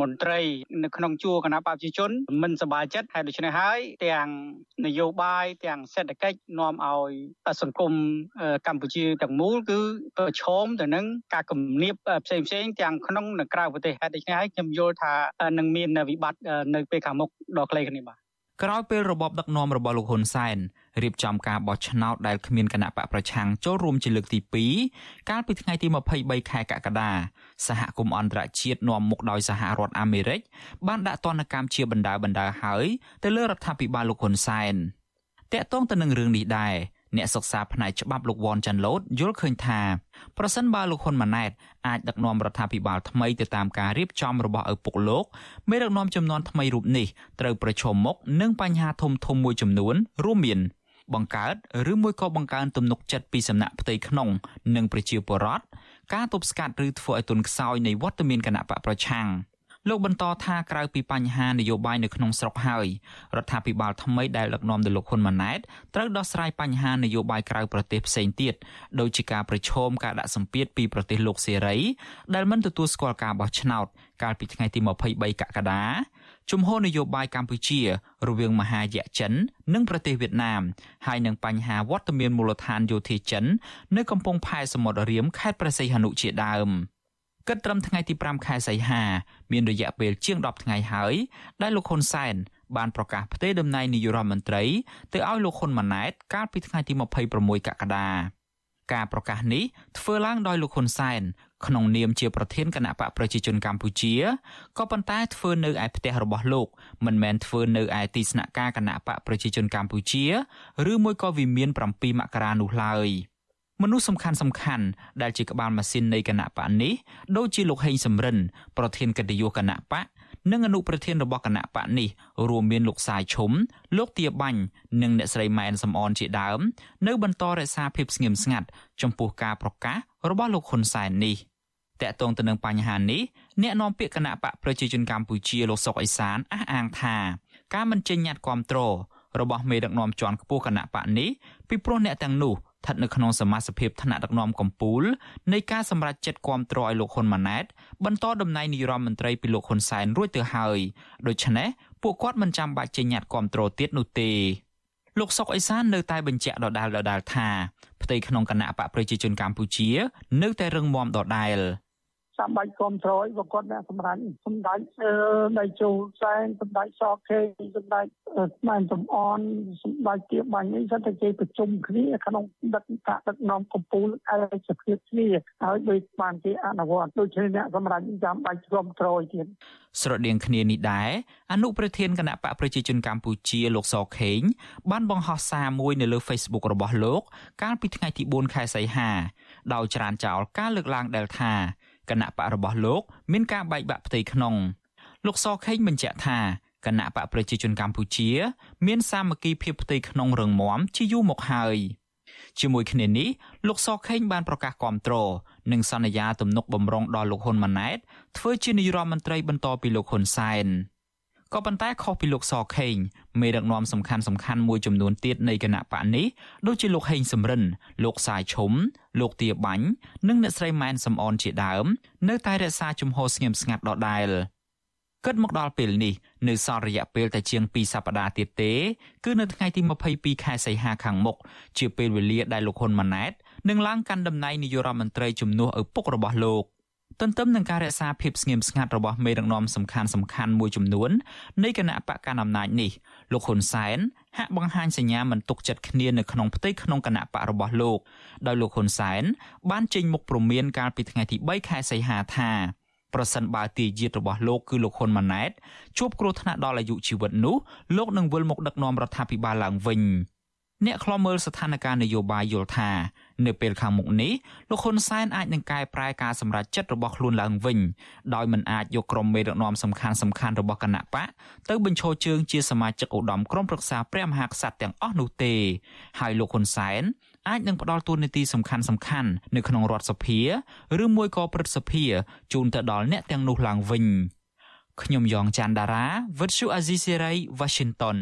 មន្ត្រីនៅក្នុងជួរគណៈបព្វជិជនមិនសប្បាយចិត្តហើយដូច្នេះហើយទាំងនយោបាយទាំងសេដ្ឋកិច្ចនាំឲ្យសង្គមកម្ពុជាទាំងមូលគឺប្រឈមទៅនឹងការគំនាបផ្សេងផ្សេងទាំងក្នុងនិងក្រៅប្រទេសហេតុដូច្នេះហើយខ្ញុំយល់ថានឹងមានវិបត្តិនៅពេលខាងមុខដ៏ខ្លីនេះបាទក្រោយពេលរបបដឹកនាំរបស់លោកហ៊ុនសែន រៀបចំការបោះឆ្នោតដែលគ្មានគណៈបកប្រឆាំងចូលរួមជាលើកទី2កាលពីថ្ងៃទី23ខែកក្កដាសហគមន៍អន្តរជាតិនាំមុខដោយសហរដ្ឋអាមេរិកបានដាក់ទណ្ឌកម្មជាបណ្ដាបណ្ដាហើយទៅលើរដ្ឋាភិបាលលោកហ៊ុនសែនតាក់ទងទៅនឹងរឿងនេះដែរអ្នកសិក្សាផ្នែកច្បាប់លោកវ៉ាន់ចាន់ឡូតយល់ឃើញថាប្រសិនបើលោកហ៊ុនម៉ាណែតអាចដឹកនាំរដ្ឋាភិបាលថ្មីទៅតាមការរៀបចំរបស់ឪពុកលោកមេដឹកនាំចំនួនថ្មីរូបនេះត្រូវប្រឈមមុខនឹងបញ្ហាធំធំមួយចំនួនរួមមាន បង្កើតឬមួយក៏បង្កើនទំនុកចិត្តពីសំណាក់ផ្ទៃក្នុងនិងប្រជាពលរដ្ឋការទប់ស្កាត់ឬធ្វើឲ្យទុនខ្សោយនៃវត្តមានគណៈបកប្រឆាំងលោកបន្តថាក្រៅពីបញ្ហានយោបាយនៅក្នុងស្រុកហើយរដ្ឋាភិបាលថ្មីដែលដឹកនាំដោយលោកហ៊ុនម៉ាណែតត្រូវដោះស្រាយបញ្ហានយោបាយក្រៅប្រទេសផ្សេងទៀតដូចជាការប្រឈមការដាក់សម្ពាធពីប្រទេសលោកសេរីដែលមិនទទួលស្គាល់ការបោះឆ្នោតកាលពីថ្ងៃទី23កក្កដា ជំហរនយោបាយកម្ពុជារវាងមហាយៈចិន និងប្រទេសវៀតណាមហើយនឹងបញ្ហាវត្តមានមូលដ្ឋានយោធាចិន នៅកំពង់ផែសមុទ្ររៀមខេត្តព្រះសីហនុជាដើមគិតត្រឹមថ្ងៃទី5ខែសីហាមានរយៈពេលជាង10ថ្ងៃហើយដែលលោកហ៊ុនសែនបានប្រកាសផ្ទេរតំណែងនាយករដ្ឋមន្ត្រីទៅឲ្យលោកហ៊ុនម៉ាណែតកាលពីថ្ងៃទី26កក្កដា ការប្រកាសនេះធ្វើឡើងដោយលោកហ៊ុនសែនក្នុងនាមជាប្រធានគណៈបកប្រជាជនកម្ពុជាក៏ប៉ុន្តែធ្វើនៅឯផ្ទះរបស់លោកមិនមែនធ្វើនៅឯទីស្នាក់ការគណៈបកប្រជាជនកម្ពុជាឬមួយក៏វិមាន7មករានោះឡើយមនុស្សសំខាន់សំខាន់ដែលជាក្បាលម៉ាស៊ីននៃគណៈបកនេះដូចជាលោកហេងសំរិនប្រធានកិត្តិយសគណៈបក និងអនុប្រធានរបស់គណៈបកនេះរួមមានលោកសាយឈុំលោកទាបាញ់និងអ្នកស្រីម៉ែនសំអនជាដើម នៅបន្តរក្សាភាពស្ងៀមស្ងាត់ចំពោះការប្រកាសរបស់លោកហ៊ុនសែននេះតកតងទៅនឹងបញ្ហានេះអ្នកនាំពាក្យគណៈបកប្រជាជនកម្ពុជាលោកសុកអេសានអះអាងថាការមិនចេញញត្តិគាំទ្ររបស់មេដឹកនាំជាន់ខ្ពស់គណៈបកនេះពីព្រោះអ្នកទាំងនោះ ស្ថិតនៅក្នុងសមាជិកថ្នាក់ដឹកនាំកម្ពុជានៃការសម្រេចចិត្តគាំទ្រឲ្យលោកហ៊ុនម៉ាណែតបន្តតំណែងនាយរដ្ឋមន្ត្រីពីលោកហ៊ុនសែនរួចទៅហើយដូច្នេះពួកគាត់មិនចាំបាច់ចេញញត្តិគាំទ្រទៀតនោះទេលោកសុកអេសាននៅតែបញ្ជាក់ដដែលដដែលថាផ្ទៃក្នុងគណៈបកប្រជាជនកម្ពុជា នៅតែរឹងមាំដដែល។ ចាំបាច់គ្រប់គ្រងឲ្យប្រកបអ្នកសម្រាប់សម្ដេចដៃជូសែនសម្ដេចសខេសម្ដេចស្មានសំអនសម្ដេចជាបាញ់នេះសិតតែគេប្រជុំគ្នាក្នុងដឹកតាដឹកនាំកម្ពុជាឯកភាពគ្នាហើយដោយបានគេអនុវត្តដូច្នេះអ្នកសម្រាប់ចាំបាច់គ្រប់គ្រងទៀតស្រដៀងគ្នានេះដែរអនុប្រធានគណៈបកប្រជាជនកម្ពុជាលោកសខេងបានបង្ហោះសារមួយនៅលើ Facebook របស់លោក កាលពីថ្ងៃទី4ខែសីហាដោយច្រានចោលការលើកឡើងដែលថា គណៈបករបស់លោកមានការបែកបាក់ផ្ទៃក្នុងលោកសខេងបញ្ជាក់ថាគណៈបកប្រជាជនកម្ពុជា មានសាមគ្គីភាពផ្ទៃក្នុងរឹងមាំជាយូរមកហើយជាមួយគ្នានេះលោកសខេងបានប្រកាសគាំទ្រនិងសន្យាទំនុកបំរុងដល់លោកហ៊ុនម៉ាណែតធ្វើជានាយរដ្ឋមន្ត្រីបន្តពីលោកហ៊ុនសែន ក៏ប៉ុន្តែខុសពីលោកសខេងមេដឹកនាំសំខាន់សំខាន់មួយចំនួនទៀតនៃគណៈបកនេះដូចជាលោកហេងសំរិន លោកសាយឈុំលោកទាបាញ់និងអ្នកស្រីម៉ែនសំអនជាដើម នៅតែរក្សាជំហរស្ងៀមស្ងាត់ដដែលគិតមកដល់ពេលនេះនៅសល់រយៈពេលតែជាង2សប្តាហ៍ទៀតទេ គឺនៅថ្ងៃទី22ខែសីហាខាងមុខជាពេលវេលាដែលលោកហ៊ុនម៉ាណែតនឹងឡើងកាន់តំណែងនាយករដ្ឋមន្ត្រីជំនួសឪពុករបស់លោក ទន្ទឹមនឹងការរក្សាភាពស្ងៀមស្ងាត់របស់មេដឹកនាំសំខាន់សំខាន់មួយចំនួននៃគណៈបកកណ្ដាលអំណាចនេះលោកហ៊ុនសែនហាក់បង្ហាញសញ្ញាមិនទុកចិត្តគ្នានៅក្នុងផ្ទៃក្នុងគណៈបករបស់លោកដោយលោកហ៊ុនសែនបានចេញមុខព្រមានកាលពីថ្ងៃទី3ខែសីហាថាប្រសិនបើទាយាទរបស់លោកគឺលោកហ៊ុនម៉ាណែតជួបគ្រោះថ្នាក់ដល់អាយុជីវិតនោះលោកនឹងវិលមកដឹកនាំរដ្ឋាភិបាលឡើងវិញអ្នកខ្លាំមើលស្ថានភាពនយោបាយយល់ថា នៅពេលខាងមុខនេះលោកហ៊ុនសែនអាចនឹងកែប្រែការសម្រេចចិត្តរបស់ខ្លួនឡើងវិញដោយមិនអាចយកក្រុមមេដឹកនាំសំខាន់សំខាន់របស់គណៈបកទៅបញ្ឈរជើងជាសមាជិកឧត្តមក្រុមប្រឹក្សាព្រះមហាក្សត្រទាំងអស់នោះទេហើយលោកហ៊ុនសែនអាចនឹងផ្ដល់តួនាទីសំខាន់សំខាន់នៅក្នុងរដ្ឋសភាឬមួយក៏ព្រឹទ្ធសភាជូនទៅដល់អ្នកទាំងនោះឡើងវិញខ្ញុំយ៉ងច័ន្ទដារាវិទ្យុអាស៊ីសេរី Washington